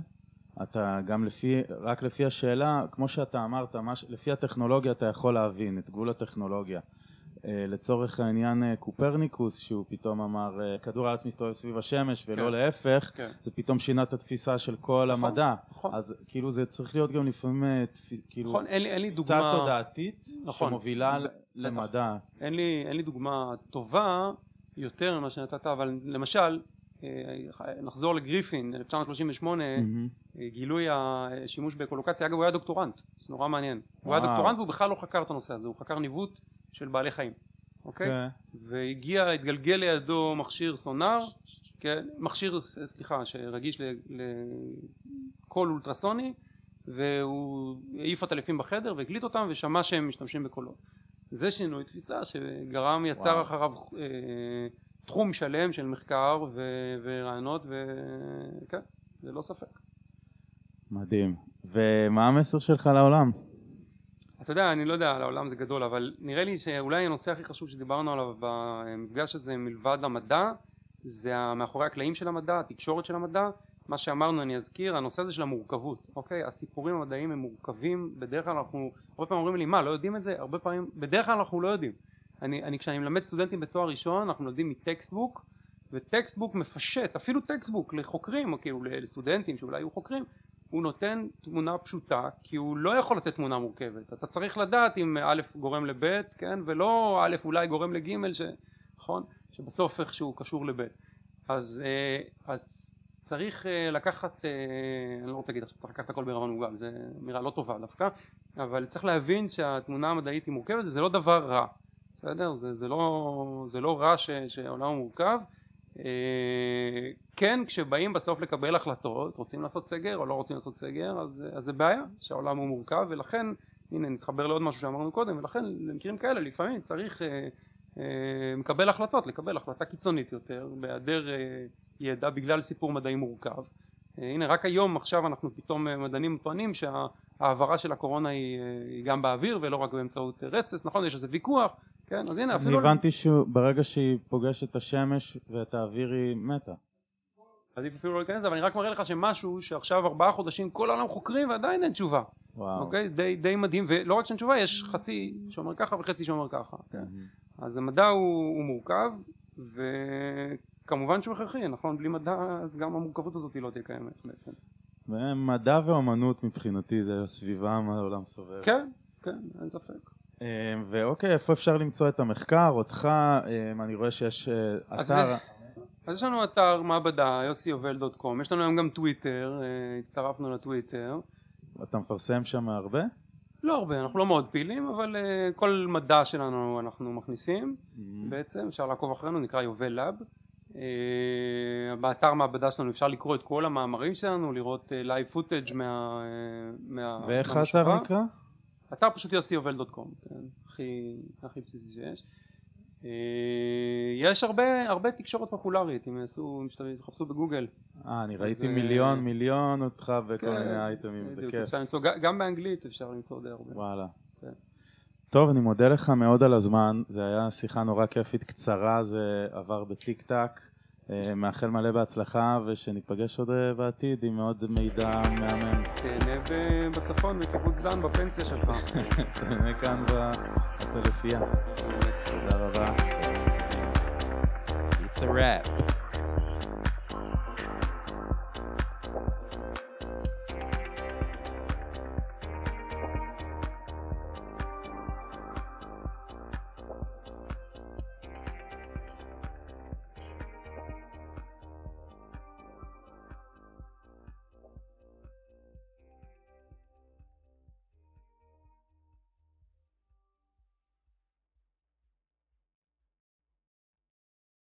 אתה גם לפי, רק לפי השאלה, כמו שאתה אמרת, מה, ש- לפי הטכנולוגיה אתה יכול להבין את גבול הטכנולוגיה. אה, לצורך העניין אה, קופרניקוס שהוא פתאום אמר אה, כדור הארץ מסתובב סביב השמש ולא
כן.
להפך
כן.
זה פתאום שינה את התפיסה של כל
נכון,
המדע
נכון.
אז כאילו זה צריך להיות גם לפעמים כאילו
נכון, אין לי, אין לי
קצת
דוגמה,
תודעתית
נכון.
שמובילה
בטח.
למדע
אין לי, אין לי דוגמה טובה יותר ממה שנתת, אבל למשל, נחזור לגריפין, 1938,
מהמם.
אה, גילוי השימוש באקולוקציה, אגב הוא היה דוקטורנט, זה נורא מעניין, הוא היה
וואו.
דוקטורנט והוא בכלל לא חקר את הנושא הזה, הוא חקר ניווט של בעלי חיים, אוקיי?
כן.
והגיע, התגלגל לידו מכשיר סונאר, כן, מכשיר, סליחה, שרגיש ל- לקול אולטרסוני, והוא העיף עטלפים בחדר והקליט אותם ושמע שהם משתמשים בקולות. זה שינוי תפיסה שגרם, יצר
וואו.
אחריו אה, תחום שלם של מחקר ו- ורעיונות וכן, ללא ספק.
מדהים ומה המסר שלך לעולם?
אתה יודע, אני לא יודע, על העולם זה גדול, אבל נראה לי שאולי הנושא הכי חשוב שדיברנו עליו במפגש הזה מלבד המדע, זה מאחורי הקלעים של המדע, התקשורת של המדע, מה שאמרנו אני אזכיר, הנושא הזה של המורכבות, אוקיי? הסיפורים המדעיים הם מורכבים, בדרך כלל אנחנו, הרבה פעמים אומרים לי מה, לא יודעים את זה? הרבה פעמים, בדרך כלל אנחנו לא יודעים. אני, אני כשאני מלמד סטודנטים בתואר ראשון, אנחנו לומדים מ textbook, ו textbook מפשט, אפילו textbook לחוקרים, או כאילו לסטודנטים שאולי יהיו חוקרים, הוא נותן תמונה פשוטה כי הוא לא יכול לתת תמונה מורכבת. אתה צריך לדעת אם א' גורם לב' כן? ולא א' אולי גורם לג' ש... נכון? שבסוף איכשהו קשור לב' אז, אה, אז צריך אה, לקחת אה, אני לא רוצה להגיד עכשיו צריך לקחת הכל בערבון מוגבל זה אמירה לא טובה דווקא אבל צריך להבין שהתמונה המדעית היא מורכבת זה לא דבר רע בסדר? זה, זה, לא, זה לא רע ש, שהעולם מורכב כן כשבאים בסוף לקבל החלטות רוצים לעשות סגר או לא רוצים לעשות סגר אז, אז זה בעיה שהעולם הוא מורכב ולכן הנה נתחבר לעוד משהו שאמרנו קודם ולכן למקרים כאלה לפעמים צריך אה, אה, מקבל החלטות לקבל החלטה קיצונית יותר בהיעדר אה, ידע בגלל סיפור מדעי מורכב. אה, הנה רק היום עכשיו אנחנו פתאום אה, מדענים טוענים שההעברה של הקורונה היא, אה, גם באוויר ולא רק באמצעות אה, רסס נכון? יש איזה ויכוח כן אז הנה
אני
אפילו
הבנתי שברגע שהיא פוגשת את השמש ואת האוויר היא מתה.
עדיף אפילו לא להיכנס לזה, אבל אני רק מראה לך שמשהו שעכשיו ארבעה חודשים כל העולם חוקרים ועדיין אין תשובה,
וואו.
אוקיי? די, די מדהים, ולא רק שאין תשובה, יש חצי שאומר ככה וחצי שאומר ככה, כן? אז המדע הוא, הוא מורכב, וכמובן שהוא הכרחי, נכון? בלי מדע אז גם המורכבות הזאת לא תהיה קיימת בעצם.
ומדע ואומנות מבחינתי זה הסביבה מה העולם סובב.
כן, כן, אין ספק.
אה, ואוקיי, איפה אפשר למצוא את המחקר? אותך, אה, אני רואה שיש אה, אתר,
אז יש לנו אתר מעבדה, יוסיובל.קום, יש לנו היום גם טוויטר, אה, הצטרפנו לטוויטר.
אתה מפרסם שם הרבה?
לא הרבה, אנחנו לא מאוד פעילים, אבל uh, כל מדע שלנו אנחנו מכניסים
Mm-hmm.
בעצם, אפשר לעקוב אחרינו, נקרא יובל לאב. Uh, באתר מעבדה שלנו אפשר לקרוא את כל המאמרים שלנו, לראות live footage מה... uh, מה...
ואיך. האתר נקרא?
אתר פשוט יוסיובל. com, כן, הכי, הכי בסיסי שיש. אה, יש הרבה, הרבה תקשורת פופולרית, אם יעשו, אם תחפשו בגוגל.
אה, אני ראיתי
אה,
מיליון, מיליון אותך בכל
כן,
מיני אייטמים, זה כיף.
אפשר למצוא, גם באנגלית אפשר למצוא די הרבה.
וואלה.
כן.
טוב, אני מודה לך מאוד על הזמן, זה היה שיחה נורא כיפית, קצרה, זה עבר בטיק טק. אה, מאחל מלא בהצלחה ושניפגש עוד אה, בעתיד עם עוד מידע מהמם.
תהנה בצפון, בקיבוץ דן, בפנסיה שלך.
תהנה כאן בטלפייה. תודה רבה.
It's a wrap.